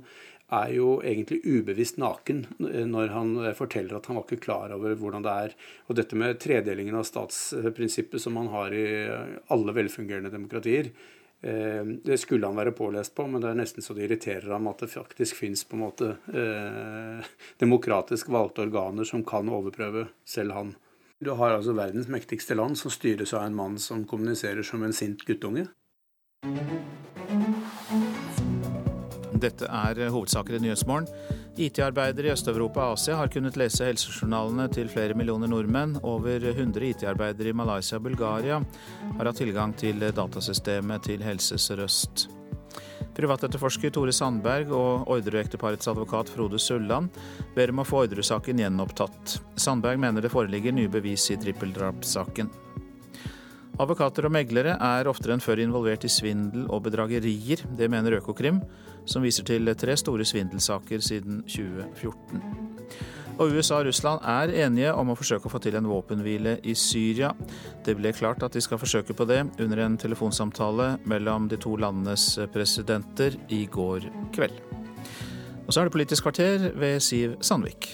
er jo egentlig ubevisst naken eh, når han forteller at han var ikke klar over hvordan det er. Og dette med tredelingen av statsprinsippet som man har i alle velfungerende demokratier, Eh, det skulle han være pålest på, men det er nesten så det irriterer ham at det faktisk fins eh, demokratisk valgte organer som kan overprøve selv han. Du har altså verdens mektigste land som styres av en mann som kommuniserer som en sint guttunge. Dette er hovedsaker i Nyhetsmorgen. IT-arbeidere i Øst-Europa og Asia har kunnet lese helsejournalene til flere millioner nordmenn. Over 100 IT-arbeidere i Malaysia og Bulgaria har hatt tilgang til datasystemet til Helse Sør-Øst. Privatetterforsker Tore Sandberg og Orderud-ekteparets advokat Frode Sulland ber om å få Orderud-saken gjenopptatt. Sandberg mener det foreligger nye bevis i trippeldrapssaken. Advokater og meglere er oftere enn før involvert i svindel og bedragerier. Det mener Økokrim som viser til tre store svindelsaker siden 2014. Og USA og Russland er enige om å forsøke å få til en våpenhvile i Syria. Det ble klart at de skal forsøke på det under en telefonsamtale mellom de to landenes presidenter i går kveld. Og så er det Politisk kvarter ved Siv Sandvik.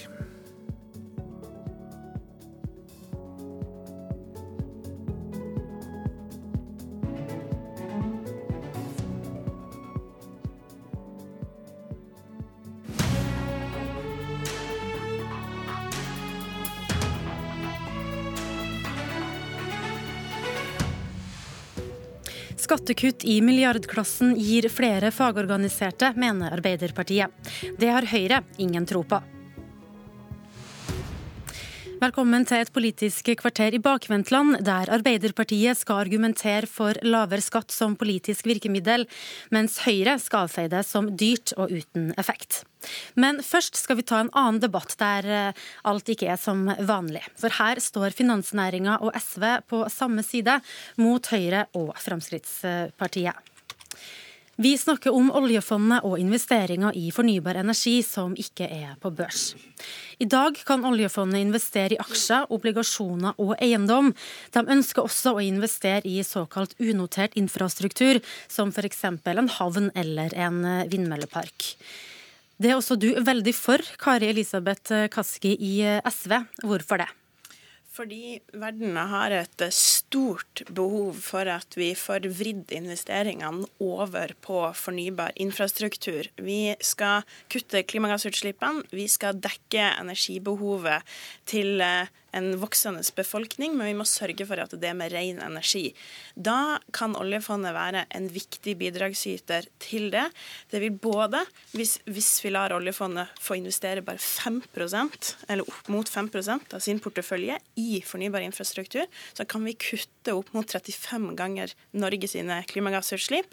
Skattekutt i milliardklassen gir flere fagorganiserte, mener Arbeiderpartiet. Det har Høyre ingen tro på. Velkommen til et politisk kvarter i bakvendtland, der Arbeiderpartiet skal argumentere for lavere skatt som politisk virkemiddel, mens Høyre skal avfeie det som dyrt og uten effekt. Men først skal vi ta en annen debatt der eh, alt ikke er som vanlig. For her står finansnæringa og SV på samme side mot Høyre og Fremskrittspartiet. Vi snakker om oljefondet og investeringer i fornybar energi som ikke er på børs. I dag kan oljefondet investere i aksjer, obligasjoner og eiendom. De ønsker også å investere i såkalt unotert infrastruktur, som f.eks. en havn eller en vindmøllepark. Det er også du veldig for, Kari Elisabeth Kaski i SV. Hvorfor det? Fordi verden har et stort behov for at vi får vridd investeringene over på fornybar infrastruktur. Vi skal kutte klimagassutslippene, vi skal dekke energibehovet til eh, en voksende befolkning, men vi må sørge for at det er med ren energi. Da kan oljefondet være en viktig bidragsyter til det. Det vil både, hvis, hvis vi lar oljefondet få investere bare 5% eller opp mot 5% av sin portefølje i fornybar infrastruktur, så kan vi kutte opp mot 35 ganger Norge sine klimagassutslipp.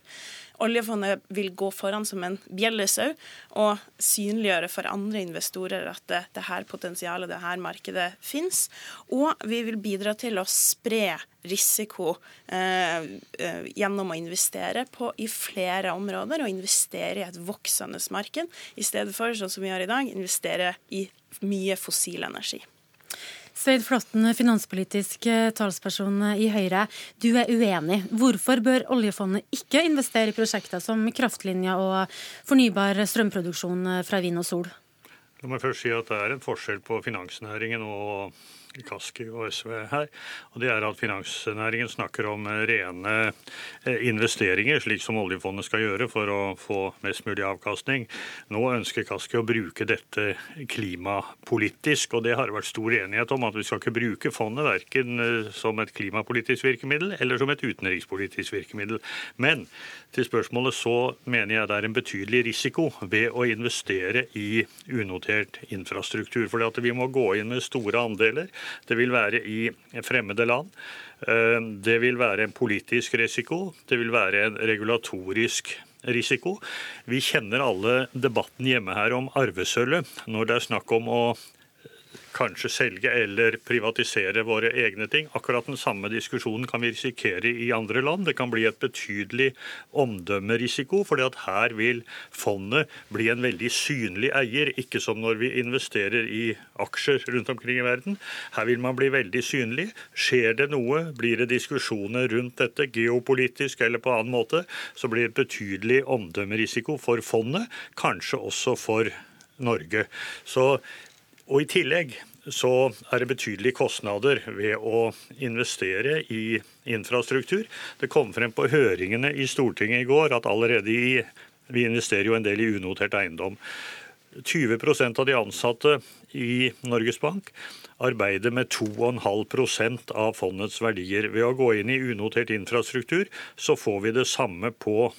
Oljefondet vil gå foran som en bjellesau og synliggjøre for andre investorer at det, det her potensialet, det her markedet fins. Og vi vil bidra til å spre risiko eh, eh, gjennom å investere på, i flere områder og investere i et voksende marked, i stedet for, sånn som vi gjør i dag, investere i mye fossil energi. Svein Flåtten, finanspolitisk eh, talsperson i Høyre. Du er uenig. Hvorfor bør oljefondet ikke investere i prosjekter som kraftlinjer og fornybar strømproduksjon eh, fra vind og sol? La meg først si at det er en forskjell på finansnæringen og Kaski og SV her. og Det er at finansnæringen snakker om eh, rene eh, investeringer, slik som oljefondet skal gjøre for å få mest mulig avkastning. Nå ønsker Kaski å bruke dette klimapolitisk, og det har vært stor enighet om. At vi skal ikke bruke fondet verken eh, som et klimapolitisk virkemiddel eller som et utenrikspolitisk virkemiddel. Men til spørsmålet så mener jeg det er en betydelig risiko ved å investere i unotert infrastruktur. For vi må gå inn med store andeler. Det vil være i fremmede land. Eh, det vil være en politisk risiko. Det vil være en regulatorisk risiko. Vi kjenner alle debatten hjemme her om arvesølvet når det er snakk om å kanskje selge eller privatisere våre egne ting. Akkurat den samme diskusjonen kan vi risikere i andre land. Det kan bli et betydelig omdømmerisiko, at her vil fondet bli en veldig synlig eier. Ikke som når vi investerer i aksjer rundt omkring i verden. Her vil man bli veldig synlig. Skjer det noe, blir det diskusjoner rundt dette, geopolitisk eller på annen måte, så blir det betydelig omdømmerisiko for fondet, kanskje også for Norge. Så og i tillegg så er det betydelige kostnader ved å investere i infrastruktur. Det kom frem på høringene i Stortinget i går at allerede i Vi investerer jo en del i unotert eiendom. 20% av de ansatte i Norges Bank arbeider med 2,5% av fondets verdier. Ved å gå inn i unotert infrastruktur så får vi det samme på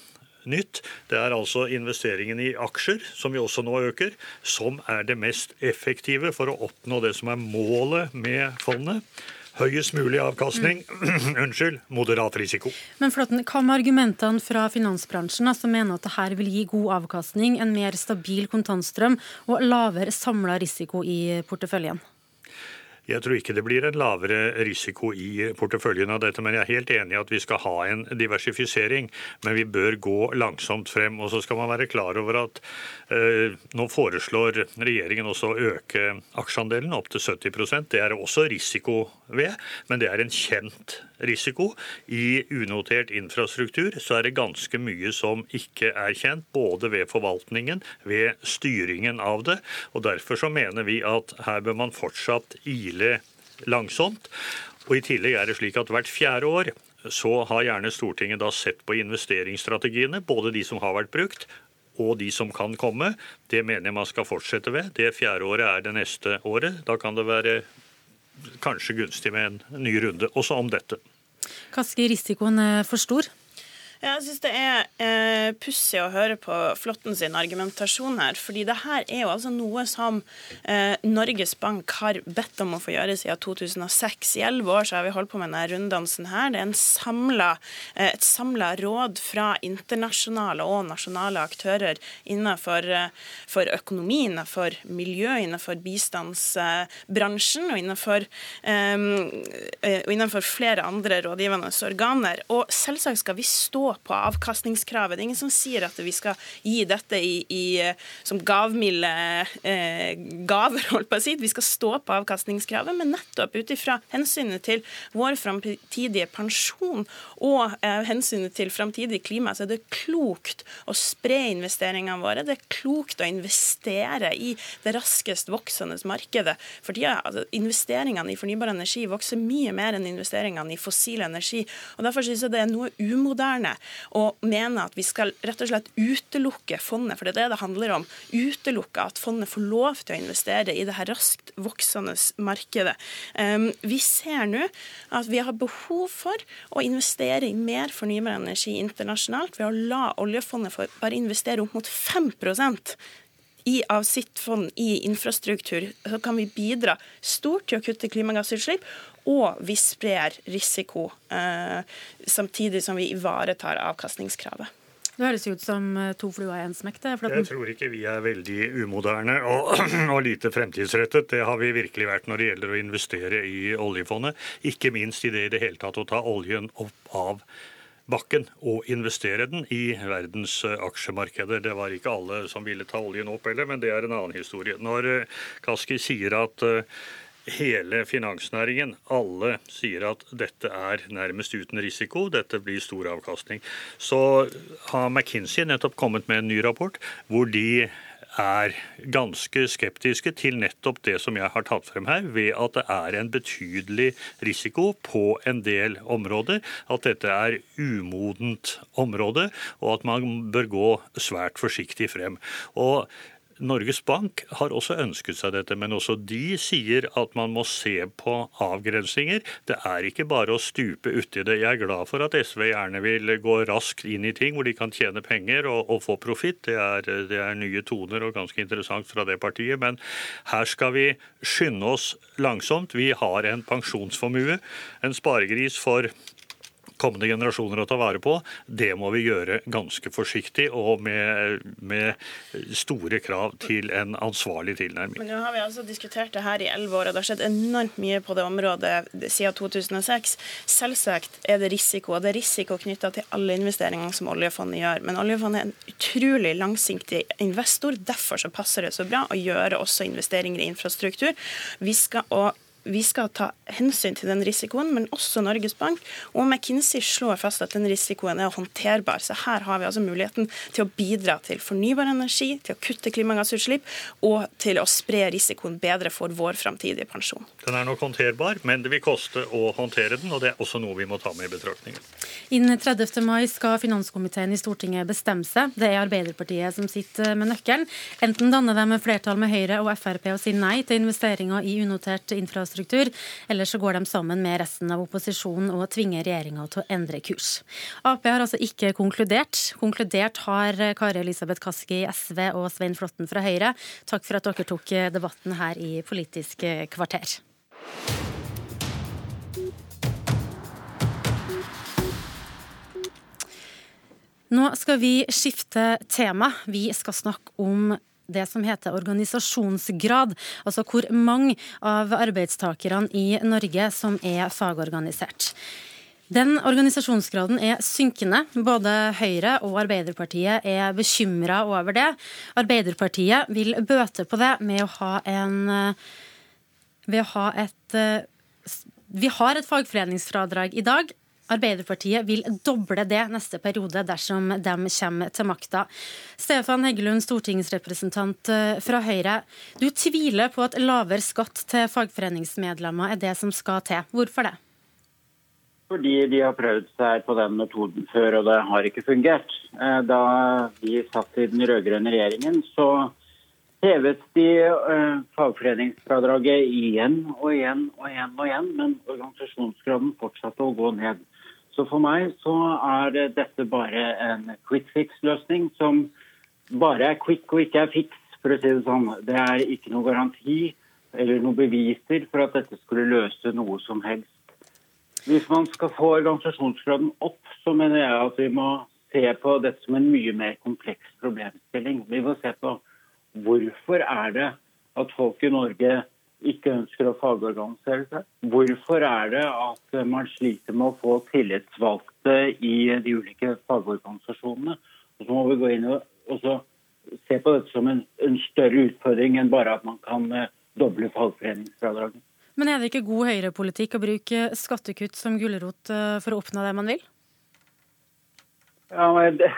nytt. Det er altså investeringen i aksjer, som vi også nå øker, som er det mest effektive for å oppnå det som er målet med fondet. Høyest mulig avkastning, mm. unnskyld, moderat risiko. Men Flåtten, Hva med argumentene fra finansbransjen som mener at dette vil gi god avkastning, en mer stabil kontantstrøm og lavere samla risiko i porteføljen? Jeg tror ikke det blir en lavere risiko i porteføljen av dette, men jeg er helt enig i at vi skal ha en diversifisering. Men vi bør gå langsomt frem. Og så skal man være klar over at eh, nå foreslår regjeringen også å øke aksjeandelen opp til 70% Det er også risiko ved, men det er en kjent risiko. I unotert infrastruktur så er det ganske mye som ikke er kjent, både ved forvaltningen, ved styringen av det. og Derfor så mener vi at her bør man fortsatt ile langsomt. Og I tillegg er det slik at hvert fjerde år så har gjerne Stortinget da sett på investeringsstrategiene, både de som har vært brukt og de som kan komme. Det mener jeg man skal fortsette ved. Det fjerde året er det neste året. Da kan det være kanskje gunstig med en ny runde, også om dette. Kaski, risikoen er for stor? Jeg syns det er eh, pussig å høre på Flåtten sin argumentasjon her. fordi det her er jo altså noe som eh, Norges Bank har bedt om å få gjøre siden 2006. I elleve år så har vi holdt på med denne runddansen her. Det er samlet, eh, et samla råd fra internasjonale og nasjonale aktører innenfor eh, for økonomi, innenfor miljø, innenfor bistandsbransjen og innenfor, eh, og innenfor flere andre rådgivende organer. Og selvsagt skal vi stå på avkastningskravet. Det er ingen som sier at vi skal gi dette i, i, som gavmilde eh, gaver, holdt på å si. Vi skal stå på avkastningskravet, men nettopp ut ifra hensynet til vår framtidige pensjon og eh, hensynet til framtidig klima, så er det klokt å spre investeringene våre. Det er klokt å investere i det raskest voksende markedet. For tida, altså, investeringene i fornybar energi vokser mye mer enn investeringene i fossil energi. og Derfor synes jeg det er noe umoderne og mener at vi skal rett og slett utelukke fondet, for det er det det handler om. Utelukke at fondet får lov til å investere i det her raskt voksende markedet. Um, vi ser nå at vi har behov for å investere i mer fornybar energi internasjonalt ved å la oljefondet bare investere opp mot 5 i, av sitt fond i infrastruktur, så kan vi bidra stort til å kutte klimagassutslipp og vi sprer risiko, eh, samtidig som vi ivaretar avkastningskravet. Det høres ut som eh, to fluer i én smekk. Jeg tror ikke vi er veldig umoderne og, og, lite fremtidsrettet. Det har vi virkelig vært når det gjelder å investere i oljefondet. Ikke minst i det i det hele tatt å ta oljen opp av bakken og investere den i verdens eh, aksjemarkeder. Det var ikke alle som ville ta oljen opp heller, men det er en annen historie. Når eh, Kaski sier at hele finansnæringen. Alle sier at dette er nærmest uten risiko, dette blir stor avkastning. Så har McKinsey nettopp kommet med en ny rapport hvor de er ganske skeptiske til nettopp det som jeg har tatt frem her, ved at det er en betydelig risiko på en del områder. At dette er umodent område, og at man bør gå svært forsiktig frem. Og Norges Bank har også ønsket seg dette, men også de sier at man må se på avgrensninger. Det er ikke bare å stupe uti det. Jeg er glad for at SV gjerne vil gå raskt inn i ting hvor de kan tjene penger og, og få profitt. Det, det, er nye toner og ganske interessant fra det partiet. Men her skal vi skynde oss langsomt. Vi har en pensjonsformue, en sparegris for kommende generasjoner å ta vare på. Det må vi gjøre ganske forsiktig og med, med store krav til en ansvarlig tilnærming. Men nå har vi altså diskutert det her i elleve år, og det har skjedd enormt mye på det området siden 2006. Selvsagt er det risiko, og det er risiko knytta til alle investeringene som oljefondet gjør. Men oljefondet er en utrolig langsiktig investor. Derfor så passer det så bra å gjøre også investeringer i infrastruktur. Vi skal, og vi skal ta hensyn til den risikoen, men også Norges Bank. Og McKinsey slår fast at den risikoen er håndterbar. Så her har vi altså muligheten til å bidra til fornybar energi, til å kutte klimagassutslipp og til å spre risikoen bedre for vår framtidige pensjon. Den er nok håndterbar, men det vil koste å håndtere den, og det er også noe vi må ta med i betraktningen. Innen 30. mai skal finanskomiteen i Stortinget bestemme seg. Det er Arbeiderpartiet som sitter med nøkkelen. Enten danner de flertall med Høyre og Frp og sier nei til investeringer i unotert infrastruktur infrastruktur, eller så går de sammen med resten av opposisjonen og tvinger regjeringa til å endre kurs. Ap har altså ikke konkludert. Konkludert har Kari Elisabeth Kaski i SV og Svein Flåtten fra Høyre. Takk for at dere tok debatten her i Politisk kvarter. Nå skal vi skifte tema. Vi skal snakke om det som heter organisasjonsgrad, altså hvor mange av arbeidstakerne i Norge som er fagorganisert. Den organisasjonsgraden er synkende. Både Høyre og Arbeiderpartiet er bekymra over det. Arbeiderpartiet vil bøte på det med å ha en ved å ha et Vi har et fagforeningsfradrag i dag Arbeiderpartiet vil doble det neste periode dersom de kommer til makta. Stefan Heggelund, stortingsrepresentant eh, fra Høyre. Du tviler på at lavere skatt til fagforeningsmedlemmer er det som skal til. Hvorfor det? Fordi de har prøvd seg på den metoden før, og det har ikke fungert. Eh, da vi satt i den rød-grønne regjeringen, så hevet de uh, fagforeningsfradraget igjen og igjen og igjen, og igjen, men organisasjonsgraden fortsatte å gå ned. Så for meg så er dette bare en quick fix-løsning som bare er quick og ikke er fix, for å si det sånn. Det er ikke noe garanti eller noen beviser for at dette skulle løse noe som helst. Hvis man skal få organisasjonsgraden opp, så mener jeg at vi må se på dette som en mye mer kompleks problemstilling. Vi må se på hvorfor er det at folk i Norge ikke ønsker å fagorganisere seg? Hvorfor er det at man sliter med å få tillitsvalgte i de ulike fagorganisasjonene? Og så må vi gå inn og se på dette som en, en, større utfordring enn bare at man kan eh, doble fagforeningsfradraget. Men er det ikke god høyrepolitikk å bruke skattekutt som gulrot eh, for å oppnå det man vil? Ja, men det,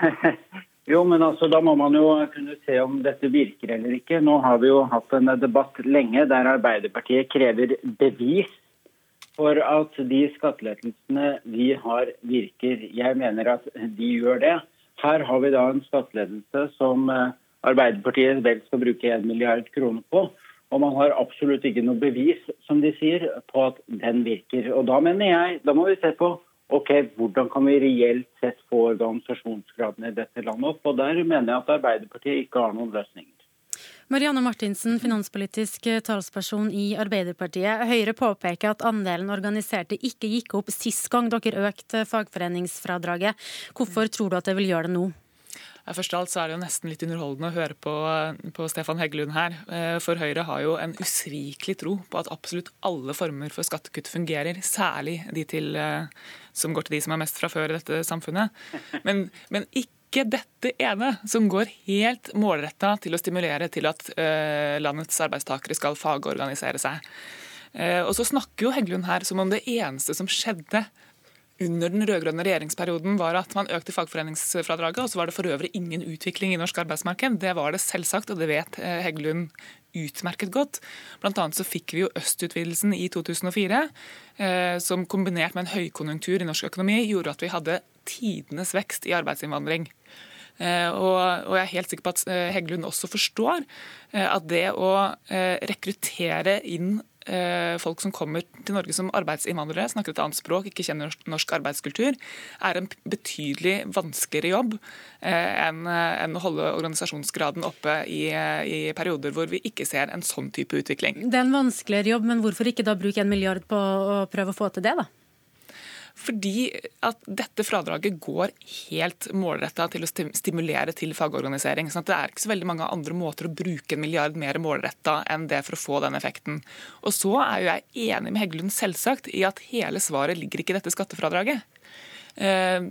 Jo, men altså, Da må man jo kunne se om dette virker eller ikke. Nå har vi jo hatt en debatt lenge der Arbeiderpartiet krever bevis for at de skattelettelsene vi har, virker. Jeg mener at de gjør det. Her har vi da en skattelettelse som eh, Arbeiderpartiet vel skal bruke 1 milliard kroner på. Og man har absolutt ikke noe bevis, som de sier, på at den virker. Og da mener jeg, da må vi se på ok, hvordan kan vi reelt sett få organisasjonsgraden i dette landet opp? Og Der mener jeg at Arbeiderpartiet ikke har noen løsninger. Marianne Martinsen, finanspolitisk talsperson i Arbeiderpartiet. Høyre påpeker at andelen organiserte ikke gikk opp sist gang dere økte fagforeningsfradraget. Hvorfor tror du at det vil gjøre det nå? Først av alt så er det jo nesten litt underholdende å høre på, på, Stefan Heggelund her. Eh, for Høyre har jo en usvikelig tro på at absolutt alle former for skattekutt fungerer. Særlig de til, eh, som går til de som er mest fra før i dette samfunnet. Men, men ikke dette ene, som går helt målretta til å stimulere til at uh, landets arbeidstakere skal fagorganisere seg. Og så snakker jo Heggelund her som om det eneste som skjedde under den rød-grønne regjeringsperioden var at man økte fagforeningsfradraget, og så var det for øvrig ingen utvikling i norsk arbeidsmarked. Det var det selvsagt, og det vet eh, Heggelund utmerket godt. Blant annet så fikk vi jo østutvidelsen i 2004, eh, som kombinert med en høykonjunktur i norsk økonomi gjorde at vi hadde tidenes vekst i arbeidsinnvandring. Eh, og, jeg er helt sikker på at Heggelund også forstår at det å rekruttere inn folk som kommer til Norge som arbeidsinnvandrere, snakker et annet språk, ikke kjenner norsk arbeidskultur, er en betydelig vanskeligere jobb eh, enn å holde organisasjonsgraden oppe i, i perioder hvor vi ikke ser en sånn type utvikling. Det er en vanskeligere jobb, men hvorfor ikke da bruke en milliard på å prøve å få til det, da? Fordi at dette fradraget går helt målretta til å stimulere til fagorganisering. sånn at Det er ikke så veldig mange andre måter å bruke en milliard mer målretta enn det for å få den effekten. Og så er jo jeg enig med Heggelund selvsagt i at hele svaret ligger ikke i dette skattefradraget. Eh,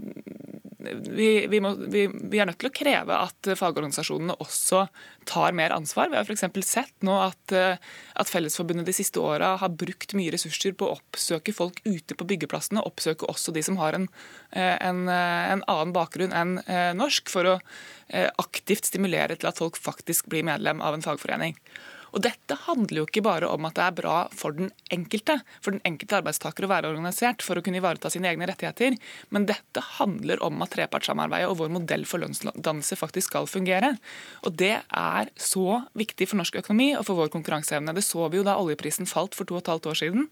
vi, vi, må, vi, vi, er nødt til å kreve at fagorganisasjonene også tar mer ansvar. Vi har f.eks. sett nå at, eh, at, Fellesforbundet de siste åra har brukt mye ressurser på å oppsøke folk ute på byggeplassene, oppsøke også de som har en, eh, en, en annen bakgrunn enn norsk, for å aktivt stimulere til at folk faktisk blir medlem av en fagforening. Og Dette handler jo ikke bare om at det er bra for den enkelte, for den enkelte arbeidstaker å være organisert for å kunne ivareta sine egne rettigheter, men dette handler om at trepartssamarbeidet og vår modell for lønnsdannelse faktisk skal fungere. Og Det er så viktig for norsk økonomi og for vår konkurranseevne. Det så vi jo da oljeprisen falt for to og et halvt år siden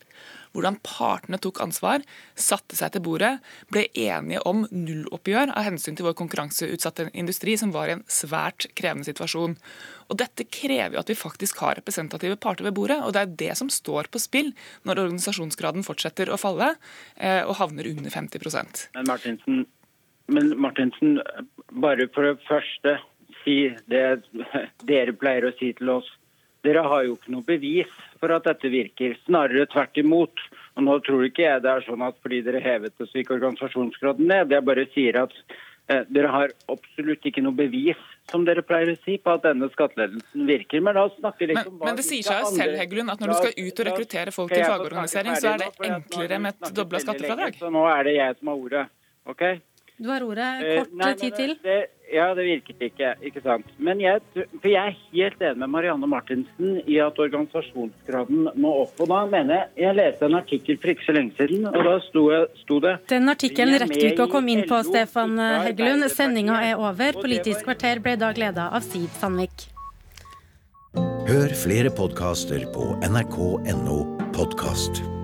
hvordan partene tok ansvar, satte seg til bordet, ble enige om nulloppgjør av hensyn til vår konkurranseutsatte industri, som var i en svært krevende situasjon. Og Dette krever jo at vi faktisk har representative parter ved bordet, og det er det som står på spill når organisasjonsgraden fortsetter å falle eh, og havner under 50% Men Martinsen, men Martinsen, bare for det første si det dere pleier å si til oss. Dere har jo ikke noe bevis for at dette virker. Snarere tvert imot. Og Nå tror ikke jeg det er sånn at fordi dere hevet det, så gikk organisasjonsgraden ned. Jeg bare sier at eh, dere har absolutt ikke noe bevis som dere pleier å si, på at denne skattelettelsen virker. Men la oss snakke litt om hva Men det sier seg jo selv, Heggelund, at når du skal ut og rekruttere folk til fagorganisering, så er det enklere med et dobla skattefradrag. Så nå er det jeg som har ordet. ok? Du har ordet. Eh, Kort tid til. Ja, det virket ikke. ikke sant? Men jeg, for jeg er helt enig med Marianne Martinsen i at organisasjonsgraden må opp. Og da mener jeg Jeg leste en artikkel for ikke så lenge siden, og da sto, sto det Den artikkelen rekker du ikke å komme inn på, Stefan Heggelund. Sendinga er over. Politisk kvarter ble da gleda av Siv Sandvik. Hør flere podkaster på nrk.no podkast.